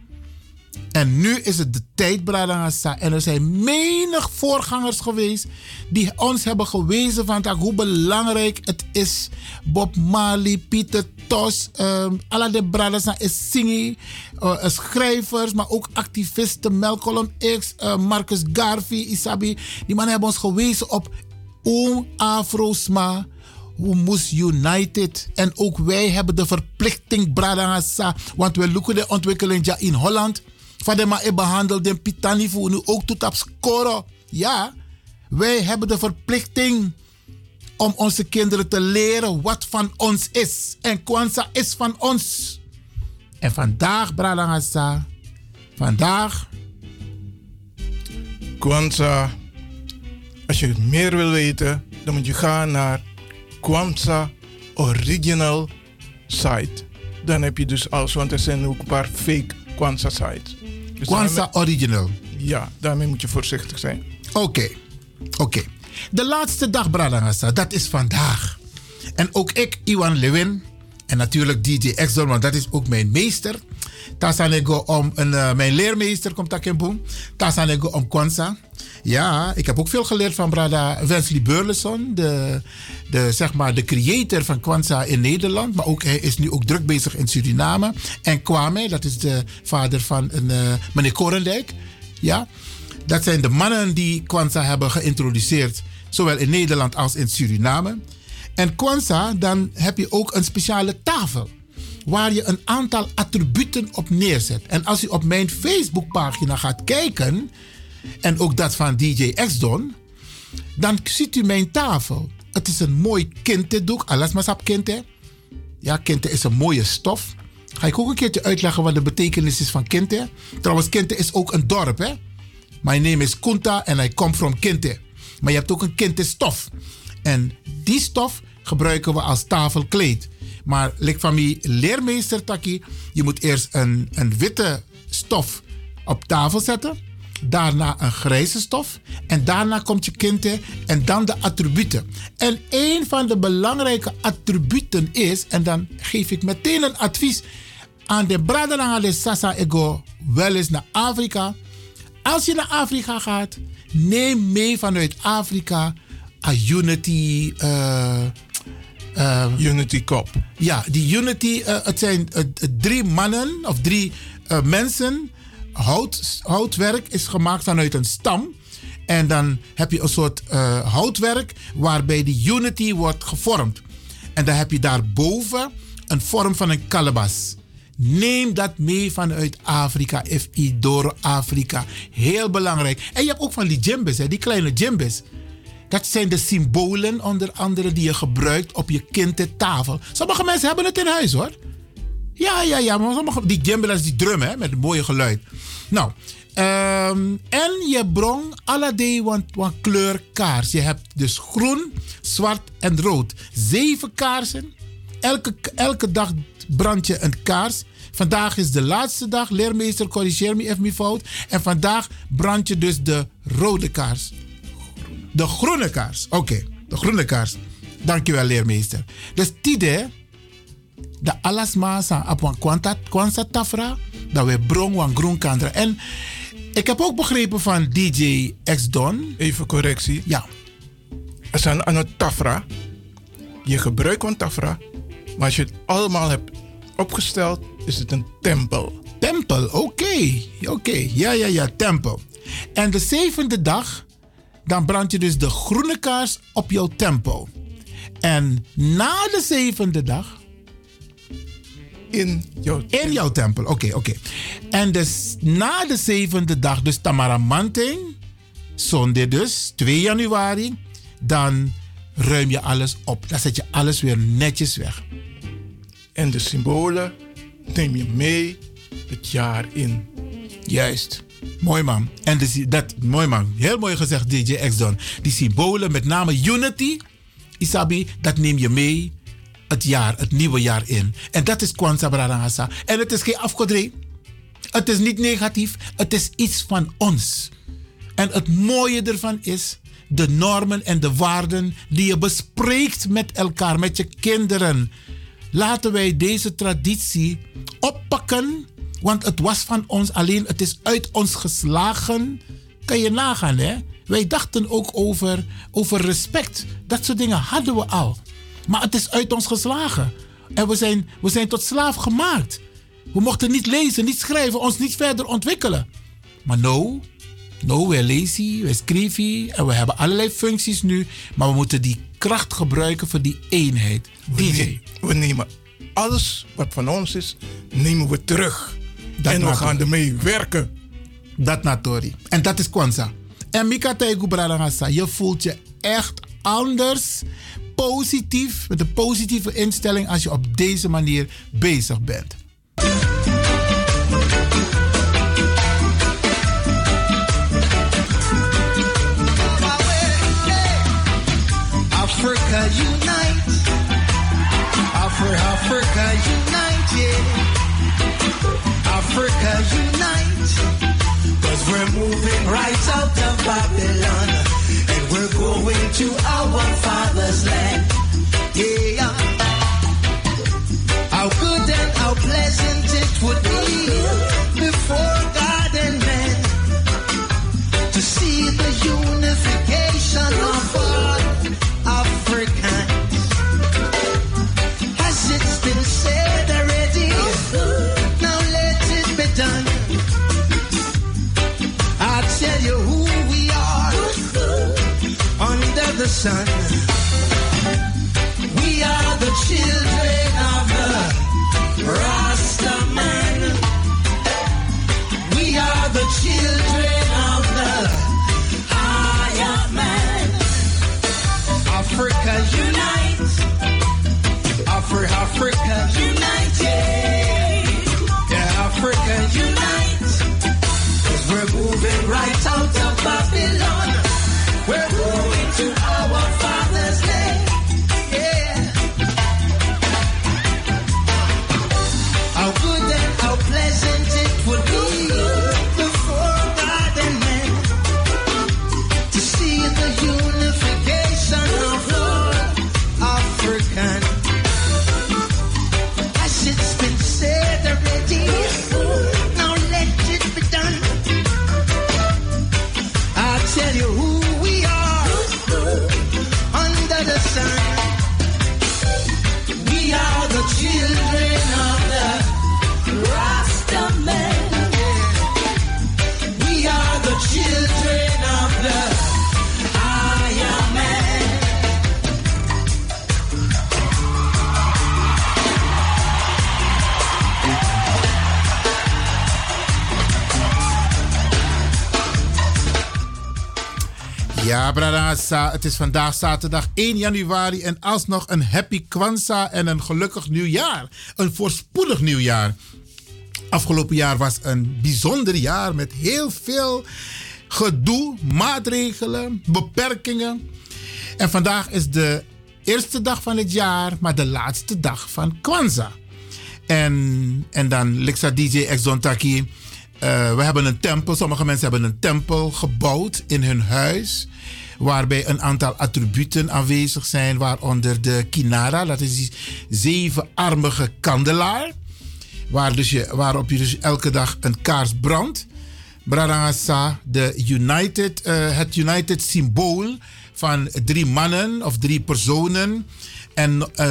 En nu is het de tijd, Bradangasa. En er zijn menig voorgangers geweest die ons hebben gewezen van hoe belangrijk het is. Bob Marley, Pieter Tos, um, alle de Bradangasa is zingen, uh, schrijvers, maar ook activisten. Malcolm X, uh, Marcus Garvey, Isabi. Die mannen hebben ons gewezen op Oom Afrosma. We moesten united. En ook wij hebben de verplichting, Bradangasa. Want we loeken de ontwikkeling in Holland. Van de maar behandeld in Pitani voor nu ook tot op scoren. Ja, wij hebben de verplichting om onze kinderen te leren wat van ons is. En Kwanzaa is van ons. En vandaag, Bradangasa, vandaag. Kwanzaa, als je meer wil weten, dan moet je gaan naar Kwanzaa Original Site. Dan heb je dus alles, want er zijn ook een paar fake Kwanzaa sites. Dus Kwanzaa Original. Ja, daarmee moet je voorzichtig zijn. Oké, okay. oké. Okay. De laatste dag, Bradangasa, dat is vandaag. En ook ik, Iwan Lewin, en natuurlijk DJ Exxon, want dat is ook mijn meester. Tasanego om een, uh, mijn leermeester komt daar in boom. Tasanego om Kwanzaa. Ja, ik heb ook veel geleerd van Brada Wesley Burleson, de, de, zeg maar, de creator van Kwanzaa in Nederland. Maar ook, hij is nu ook druk bezig in Suriname. En Kwame, dat is de vader van een, uh, meneer Korendijk. Ja, dat zijn de mannen die Kwanzaa hebben geïntroduceerd, zowel in Nederland als in Suriname. En Kwanzaa, dan heb je ook een speciale tafel waar je een aantal attributen op neerzet. En als je op mijn Facebookpagina gaat kijken, en ook dat van DJ X-Don, dan ziet u mijn tafel. Het is een mooi kintedoek, alles maar sap kinte. Ja, kinte is een mooie stof. Ga ik ook een keertje uitleggen wat de betekenis is van kinte. Trouwens, kinte is ook een dorp, hè. My name is Kunta en I come from Kinte. Maar je hebt ook een kinte stof. En die stof gebruiken we als tafelkleed. Maar lik van leermeester Taki, je moet eerst een, een witte stof op tafel zetten. daarna een grijze stof en daarna komt je kinte en dan de attributen. En een van de belangrijke attributen is, en dan geef ik meteen een advies aan de Braderanga de Sasa Ego, wel eens naar Afrika. Als je naar Afrika gaat, neem mee vanuit Afrika een Unity. eh, eh, Unity Cup. Ja, die Unity, eh, het zijn drie mannen of drie mensen. Hout, houtwerk is gemaakt vanuit een stam. En dan heb je een soort houtwerk waarbij die Unity wordt gevormd. En dan heb je daarboven een vorm van een kalebas. Neem dat mee vanuit Afrika, FI door Afrika. Heel belangrijk. En je hebt ook van die djembes, hè, die kleine djembes. Dat zijn de symbolen onder andere die je gebruikt op je kindtafel. Sommige mensen hebben het in huis hoor. Ja, ja, ja. Maar sommige, die djembe, die drum hè, met een mooie geluid. Nou, ehm, en je brong alle want, want kleur kaars. Je hebt dus groen, zwart en rood. Zeven kaarsen. Elke, elke dag brand je een kaars. Vandaag is de laatste dag. Leermeester, corrigeer me even mijn fout. En vandaag brand je dus de rode kaars. De groene kaars. Oké, de groene kaars. Dankjewel, leermeester. Dus tide, de alasma sa op een kwanta, kwansa tafra, dat we brong wan groen kandra. En ik heb ook begrepen van DJ X-Don. Even correctie. Ja. Er zijn aan het tafra. Je gebruikt een tafra. Maar als je het allemaal hebt opgesteld, is het een tempel. Tempel, oké. Oké, ja, ja, ja, tempel. En de zevende dag, dan brand je dus de groene kaars op jouw tempel. En na de zevende dag. In jouw In jouw tempel, oké, oké. En dus na de zevende dag, dus Tamaramanting, zondag dus, 2 januari, dan ruim je alles op. Dan zet je alles weer netjes weg. En de symbolen neem je mee het jaar in. Juist. Mooi man. En dus, dat, mooi man. Heel mooi gezegd, DJ X-Don. Die symbolen, met name Unity, Isabi, dat neem je mee het jaar, het nieuwe jaar in. En dat is Kwanzaa Brarangasa. En het is geen afgodree. Het is niet negatief. Het is iets van ons. En het mooie ervan is de normen en de waarden die je bespreekt met elkaar, met je kinderen. Laten wij deze traditie oppakken, want het was van ons alleen, het is uit ons geslagen. Kan je nagaan, hè? Wij dachten ook over, over respect. Dat soort dingen hadden we al. Maar het is uit ons geslagen. En we zijn, we zijn tot slaaf gemaakt. We mochten niet lezen, niet schrijven, ons niet verder ontwikkelen. Maar nou, nou, wij lezen, wij schrijven en we hebben allerlei functies nu. Maar we moeten die kracht gebruiken voor die eenheid. DJ. We nemen alles wat van ons is, nemen we terug. Dat en we gaan ermee werken. Dat natori. En dat is Kwanzaa. En Mika Bradangasa, je voelt je echt anders, positief, met een positieve instelling als je op deze manier bezig bent. Africa unite. Afri- Africa unite, yeah. Africa unite. Cause we're moving right out of Babylon. And we're going to our father's land. Yeah. Sun. Ja, Bradassa, het is vandaag zaterdag 1 januari en alsnog een happy Kwanzaa en een gelukkig nieuwjaar. Een voorspoedig nieuwjaar. Afgelopen jaar was een bijzonder jaar met heel veel gedoe, maatregelen, beperkingen. En vandaag is de eerste dag van het jaar, maar de laatste dag van Kwanzaa. En, en dan Lixa DJ Exxon Taki. eh, we hebben een tempel, sommige mensen hebben een tempel gebouwd in hun huis. Waarbij een aantal attributen aanwezig zijn, waaronder de Kinara, dat is die zevenarmige kandelaar. Waar dus je, waarop je dus elke dag een kaars brandt. Bradangasa, de United, eh, het United symbool van drie mannen of drie personen. En eh,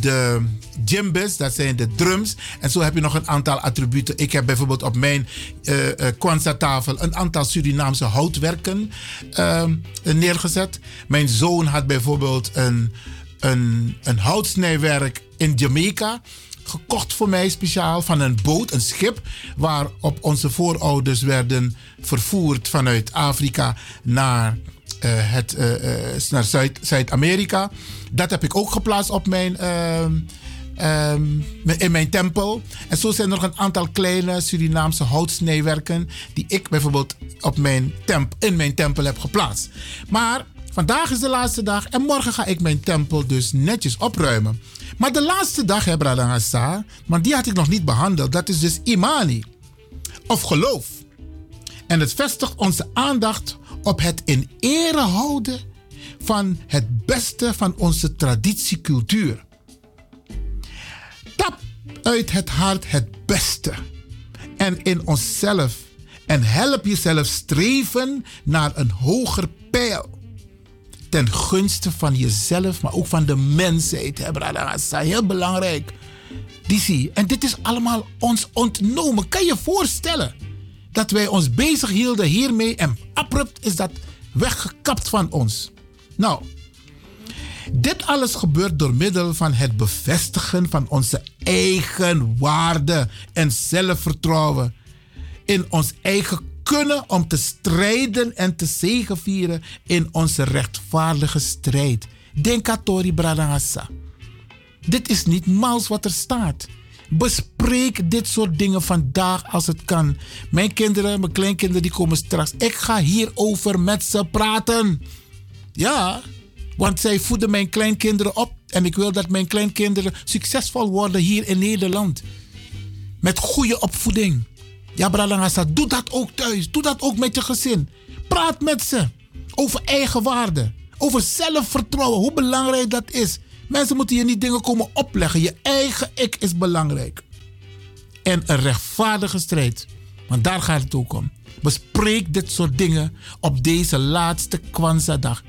de djembes, dat zijn de drums. En zo heb je nog een aantal attributen. Ik heb bijvoorbeeld op mijn eh uh, Kwanzaa-tafel een aantal Surinaamse houtwerken eh, neergezet. Mijn zoon had bijvoorbeeld een, een, een houtsnijwerk in Jamaica gekocht voor mij speciaal van een boot, een schip, waarop onze voorouders werden vervoerd vanuit Afrika naar, uh, het, uh, uh, naar Zuid, Zuid-Amerika. Dat heb ik ook geplaatst op mijn, um, in mijn tempel. En zo zijn er nog een aantal kleine Surinaamse houtsnijwerken die ik bijvoorbeeld op mijn temp, in mijn tempel heb geplaatst. Maar vandaag is de laatste dag en morgen ga ik mijn tempel dus netjes opruimen. Maar de laatste dag, hè, Bradangasa, maar die had ik nog niet behandeld. Dat is dus Imani. Of geloof. En het vestigt onze aandacht op het in ere houden van het beste van onze traditiecultuur. Tap uit het hart het beste. En in onszelf. En help jezelf streven naar een hoger pijl ten gunste van jezelf, maar ook van de mensheid. Brada? Heel belangrijk. Die En dit is allemaal ons ontnomen. Kan je je voorstellen dat wij ons bezig hielden hiermee en abrupt is dat weggekapt van ons? Nou, dit alles gebeurt door middel van het bevestigen van onze eigen waarde en zelfvertrouwen in ons eigen kunnen om te strijden en te zegevieren in onze rechtvaardige strijd. Denk aan Tori. Dit is niet mals wat er staat. Bespreek dit soort dingen vandaag als het kan. Mijn kinderen, mijn kleinkinderen, die komen straks. Ik ga hierover met ze praten. Ja, want zij voeden mijn kleinkinderen op. En ik wil dat mijn kleinkinderen succesvol worden hier in Nederland. Met goede opvoeding. Ja, Bralangasa, doe dat ook thuis. Doe dat ook met je gezin. Praat met ze over eigen waarde. Over zelfvertrouwen. Hoe belangrijk dat is. Mensen moeten je niet dingen komen opleggen. Je eigen ik is belangrijk. En een rechtvaardige strijd. Want daar gaat het ook om. Bespreek dit soort dingen op deze laatste Kwanzaa-dag.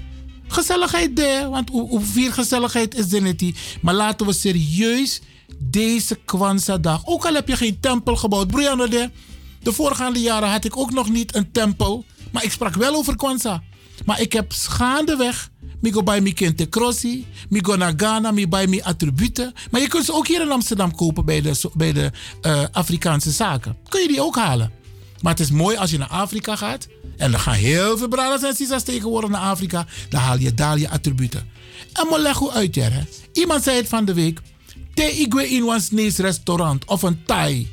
Gezelligheid daar, want hoeveel gezelligheid is er niet. Maar laten we serieus deze Kwanzaa-dag. Ook al heb je geen tempel gebouwd. Brianna, de, de voorgaande jaren had ik ook nog niet een tempel. Maar ik sprak wel over Kwanzaa. Maar ik heb gaandeweg. Ik go bij mi kente crossi. Ik go naar Ghana. Ik bij mi attributen. Maar je kunt ze ook hier in Amsterdam kopen bij de, bij de uh, Afrikaanse zaken. Kun je die ook halen. Maar het is mooi als je naar Afrika gaat. En er gaan heel veel brothers en sisters tegenwoordig naar Afrika. Dan haal je daar je attributen. En maar leg hoe uit. Iemand zei het van de week. Te igwe in Snees restaurant of een Thai.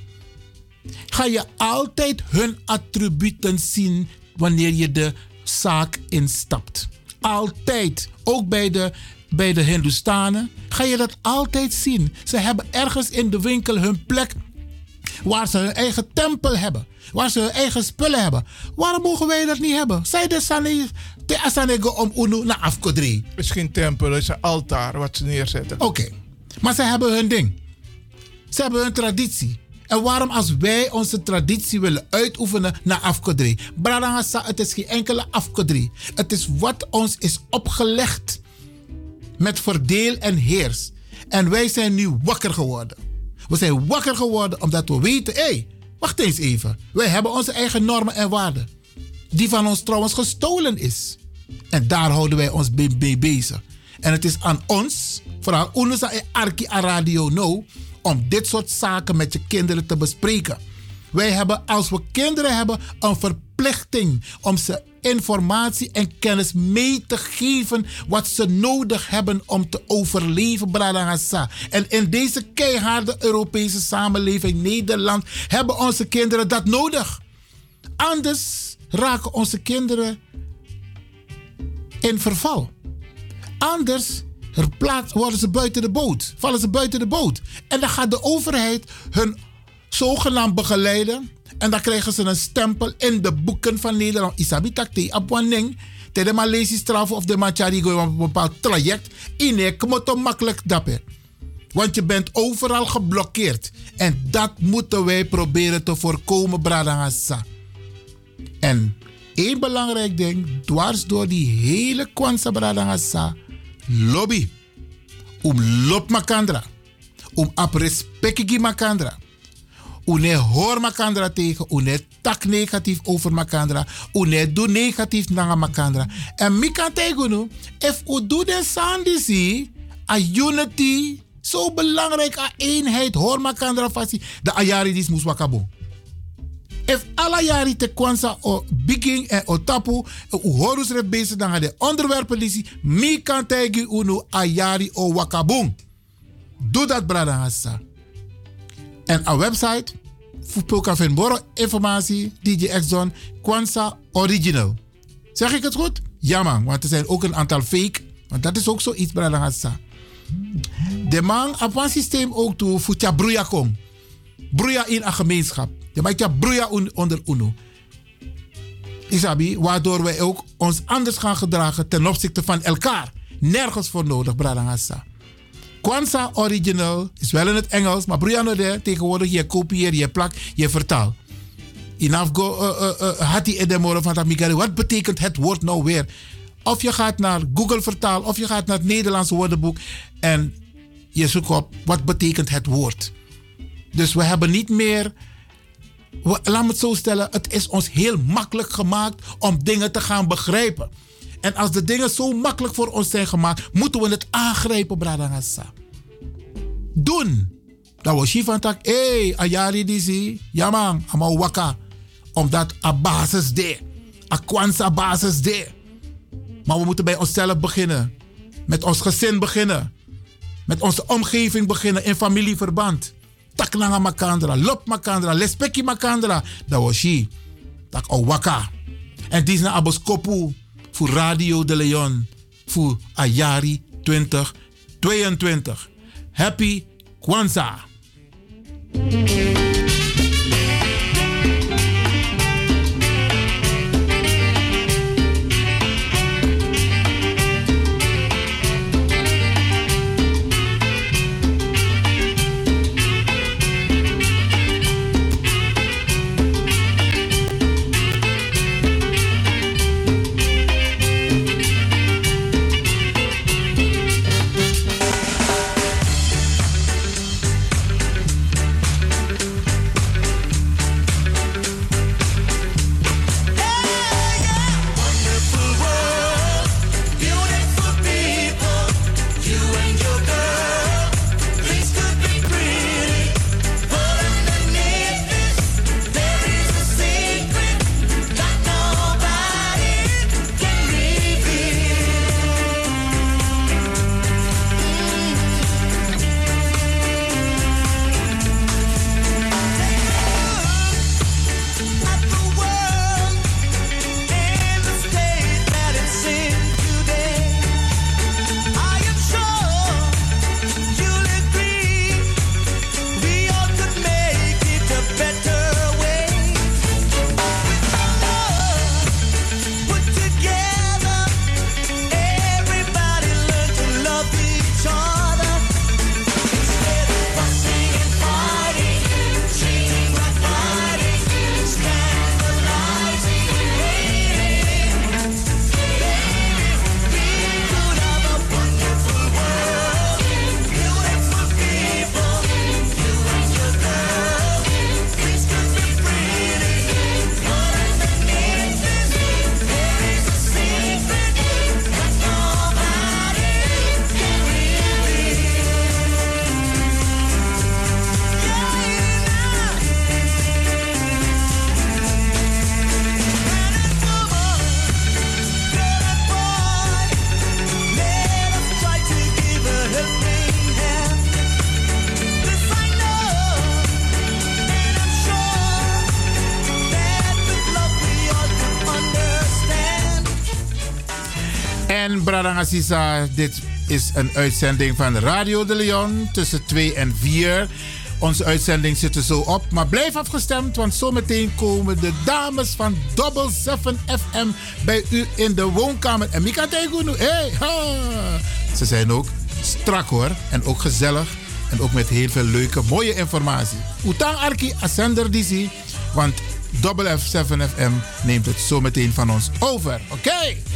Ga je altijd hun attributen zien wanneer je de zaak instapt. Altijd. Ook bij de, bij de Hindustanen ga je dat altijd zien. Ze hebben ergens in de winkel hun plek waar ze hun eigen tempel hebben. Waar ze hun eigen spullen hebben. Waarom mogen wij dat niet hebben? Zij de Sani te asanego om unu naar afkodri. Het is geen tempel, het is een altaar wat ze neerzetten. Oké. Okay. Maar ze hebben hun ding. Ze hebben hun traditie. En waarom als wij onze traditie willen uitoefenen naar afkodri? Bradangasa, het is geen enkele afkodri. Het is wat ons is opgelegd. Met verdeel en heers. En wij zijn nu wakker geworden. We zijn wakker geworden omdat we weten, hé, hey, wacht eens even. Wij hebben onze eigen normen en waarden. die van ons trouwens gestolen is. En daar houden wij ons mee bezig. En het is aan ons, vooral ons en Arki Radio No, om dit soort zaken met je kinderen te bespreken. Wij hebben, als we kinderen hebben, een verplichting om ze informatie en kennis mee te geven wat ze nodig hebben om te overleven. En in deze keiharde Europese samenleving, Nederland, hebben onze kinderen dat nodig. Anders raken onze kinderen in verval. Anders plaats, worden ze buiten de boot, vallen ze buiten de boot. En dan gaat de overheid hun zogenaamd begeleiden. En dan krijgen ze een stempel in de boeken van Nederland. Isabi takte abwaning. Te de Maleisi straf of de Machari op een bepaald traject. Inek moet makkelijk dappen. Want je bent overal geblokkeerd. En dat moeten wij proberen te voorkomen, Bradangasa. En één belangrijk ding, dwars door die hele Kwanza Bradangasa, lobby. Om lop makandra. Om ap respectgi makandra. Une hoor makandra tegen, une tak negatief over makandra, une doe negatief naar makandra. En mi kan tegen if u doet de sandisi, a unity, zo belangrijk, a eenheid, hoor makandra fasi, de ayari dis wakabo. If alle jaren te kwansa o begin en o tapu, u horus rep bezig dan de onderwerpen lisi, mi kan unu ayari o wakabong. Doe dat, brada Hassa. En een website, Fupoka Venboro informatie, DJ Exxon, Kwanza Original. Zeg ik het goed? Ja man, want er zijn ook een aantal fake, want dat is ook zoiets, brada Hassa. De man op systeem ook toe, Broeia kom. Broeia in een gemeenschap. Je maakt broeia onder UNO. Isabi, waardoor wij ook ons anders gaan gedragen ten opzichte van elkaar. Nergens voor nodig, Bradangasa. Kwanzaa Original is wel in het Engels, maar broeia no de, tegenwoordig je kopieert, je plakt, je vertaalt. Inafgo uh, uh, had die edemore van Tamigari. Wat betekent het woord nou weer? Of je gaat naar Google vertaal, of je gaat naar het Nederlandse woordenboek en je zoekt op wat betekent het woord. Dus we hebben niet meer laat me het zo stellen, het is ons heel makkelijk gemaakt om dingen te gaan begrijpen. En als de dingen zo makkelijk voor ons zijn gemaakt, moeten we het aangrijpen, Bradangasa. Doen. Dat was van tak, hé, ayari disi, ja man, ama waka. Omdat a basis de, a kwansa basis de. Maar we moeten bij onszelf beginnen. Met ons gezin beginnen. Met onze omgeving beginnen in familieverband tak nanga makandra, lop makandra, lespeki makandra. Dat was hij. Tak waka. En dit is naar Aboskopu voor Radio de Leon voor Ayari 2022. Happy Kwanzaa. En Bradangasiza, dit is een uitzending van Radio de Leon tussen 2 en 4. Onze uitzending zit er zo op, maar blijf afgestemd, want zometeen komen de dames van Double 7 FM bij u in de woonkamer. En Mika Tegunu, hey. Ze zijn ook strak hoor, en ook gezellig. En ook met heel veel leuke, mooie informatie. Utang Arki Ascender DC, want Double F 7 FM neemt het zometeen van ons over. Oké? Reaching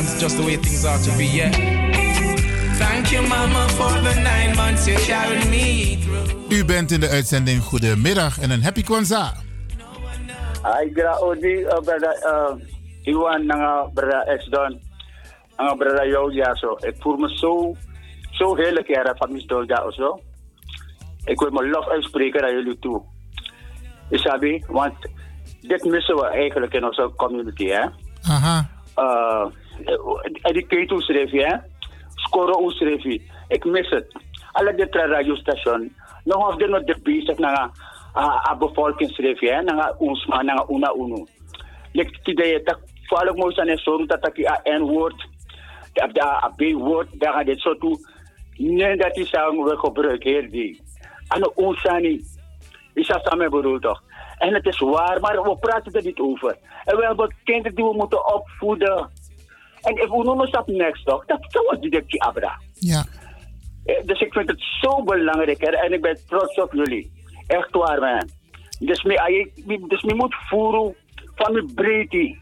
Sometimes it's just the way things are to be, yeah. Thank you, Mama, for the nine months you carried me through. U bent in de uitzending Goedemiddag en een happy Kwanzaa. Ay, gra odi, uh, brada, uh, Iwan, nanga brada Esdon, nanga brada jou, ja, zo. Ik voel me zo, zo heerlijk, ja, van stol, ja, zo. Ik wil mijn lof uitspreken naar jullie toe. Isabi, want dit missen we eigenlijk in onze community, hè. Aha. Uh, educate schreef je, hè. Scoren schreef je. Ik mis het. Alle dit radiostation, nog of dit nog de bezig naar a bevolking schreef je, hè. Ons maar, naar una uno. Lek het idee dat vooral mooi zijn en zo, dat a N-woord, dat a B-woord, daar gaat dit zo toe. Nee, dat is aan we gebruiken, die. En ons. Is dat samen toch? En het is waar, maar we praten er niet over. En we hebben kinderen die we moeten opvoeden. En if we noemen dat next toch, dat was die Abra. Ja. Eh, Dus ik vind het zo belangrijk hè, en ik ben trots op jullie. Echt waar, man. Dus me, dus me moet voeren van mijn breedte.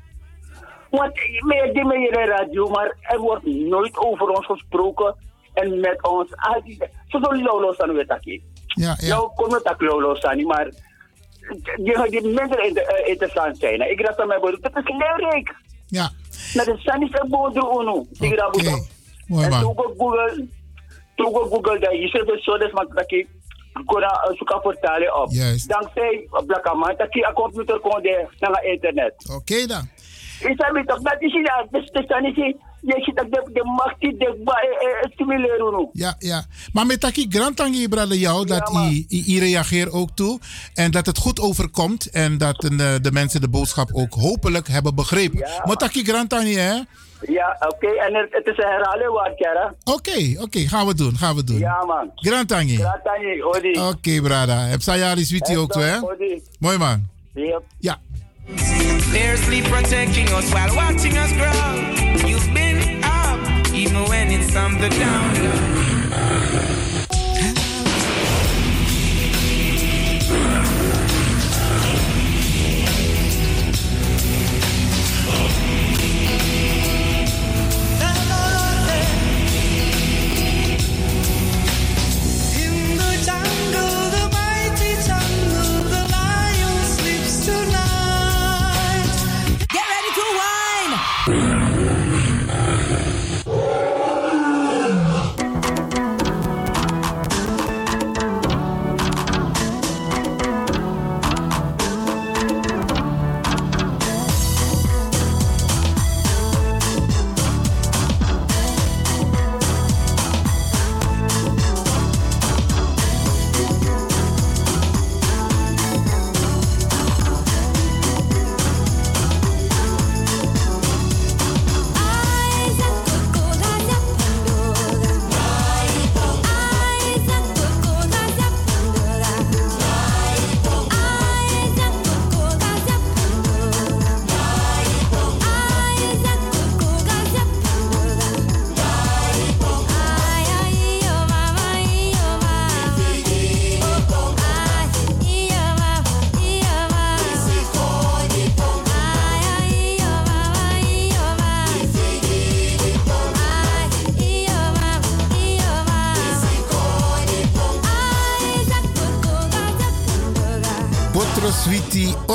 Want meer die meer in de radio, maar er wordt nooit over ons gesproken en met ons. Zo doen lolo staan we dat Ja, ja. Nou, kom het lolo staan, maar die, die mensen inter- eh, interessant zijn. Ik raad aan mijn broer, dat is leerrijk. Ja. Na de san is een boodro uno. Die raad moet Mooi man. Google, Google, dat dat maar dat ik kon zoeken vertalen op. Juist. Dankzij Blakama, dat je een computer kon de naar internet. Oké dan. Is dat niet toch? Dat is niet, dat is niet, je ziet dat de, de macht die de ba- eh, eh, stimuleren. Ja, ja. Maar met taki grantangi brada jou dat i, i, i reageer ook toe en dat het goed overkomt en dat de, de mensen de boodschap ook hopelijk hebben begrepen. maar taki grantangi hè? Ja, oké, en het, het is een herhaling waard, Kara. Oké, oké, gaan we doen, gaan we doen. Ja, man. Grantangi. Grantangi, Odi. Oké, brada. Heb sayari sweetie ook toe, hè? Odi. Mooi man. Yep. Ja. Fiercely protecting us while watching us grow. You've been even when it's on the down. In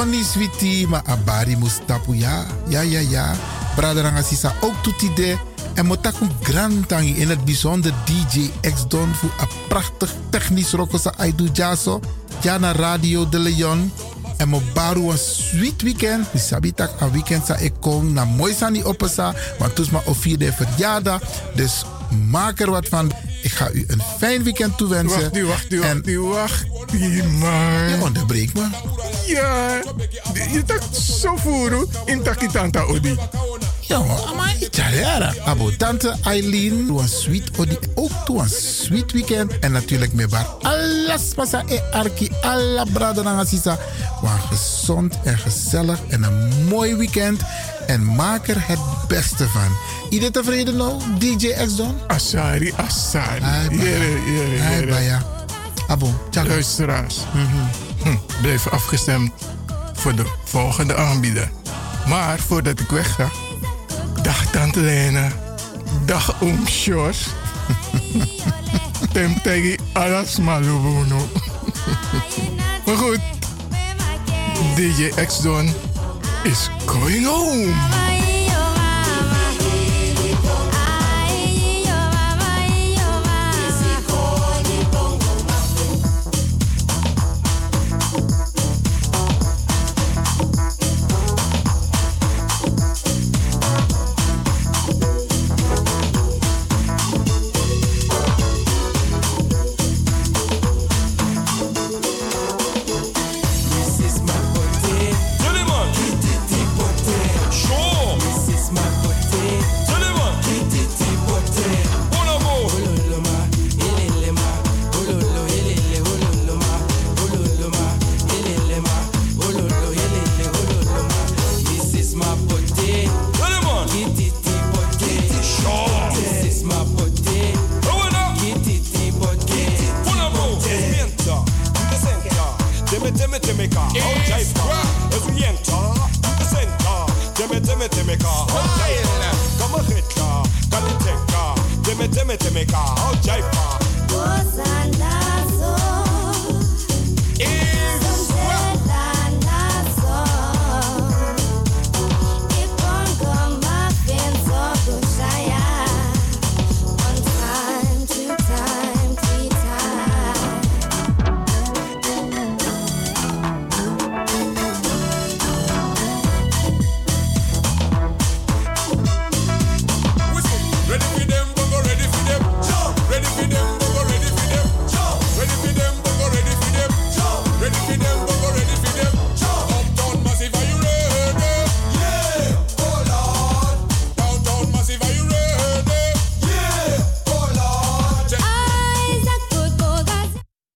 switi, oni switi, maar abari mustapu ja. Ja, ja, ja. Braderanga sisa ook toetie de. En motaku grantangi in het bijzonder DJ X-Don voor een prachtig technisch rokosa Aidu Jaso. Ja, naar Radio de Leon. En mo baru een sweet weekend. Die sabitak een weekend sa ik kom na mooi sani opesa. Want toen is maar vierde verjaardag. Dus maak er wat van. Ik ga u een fijn weekend toewensen. Wacht nu, wacht nu, wacht nu, wacht Je onderbreekt me. Ja, je tak zo voeren in takitanta odi. Ja, maar Tjara. Abo tante Eileen. Doe een sweet odi. Ook doe een sweet weekend. En natuurlijk met bar. Alles pasa e arki. Alla brada na sisa. Maar gezond en gezellig. En een mooi weekend. En maak er het beste van. Iedereen tevreden nou? DJ X-Don? Asari, Asari. Jere, jere, Hai, baya. Tjaka. Luisteraars, hm, blijf afgestemd voor de volgende aanbieder. Maar voordat ik wegga, dag Tante Lena, dag Oom Sjors. (laughs) Tem tegi alas malubuno. (laughs) maar goed, DJ X-Don is going home.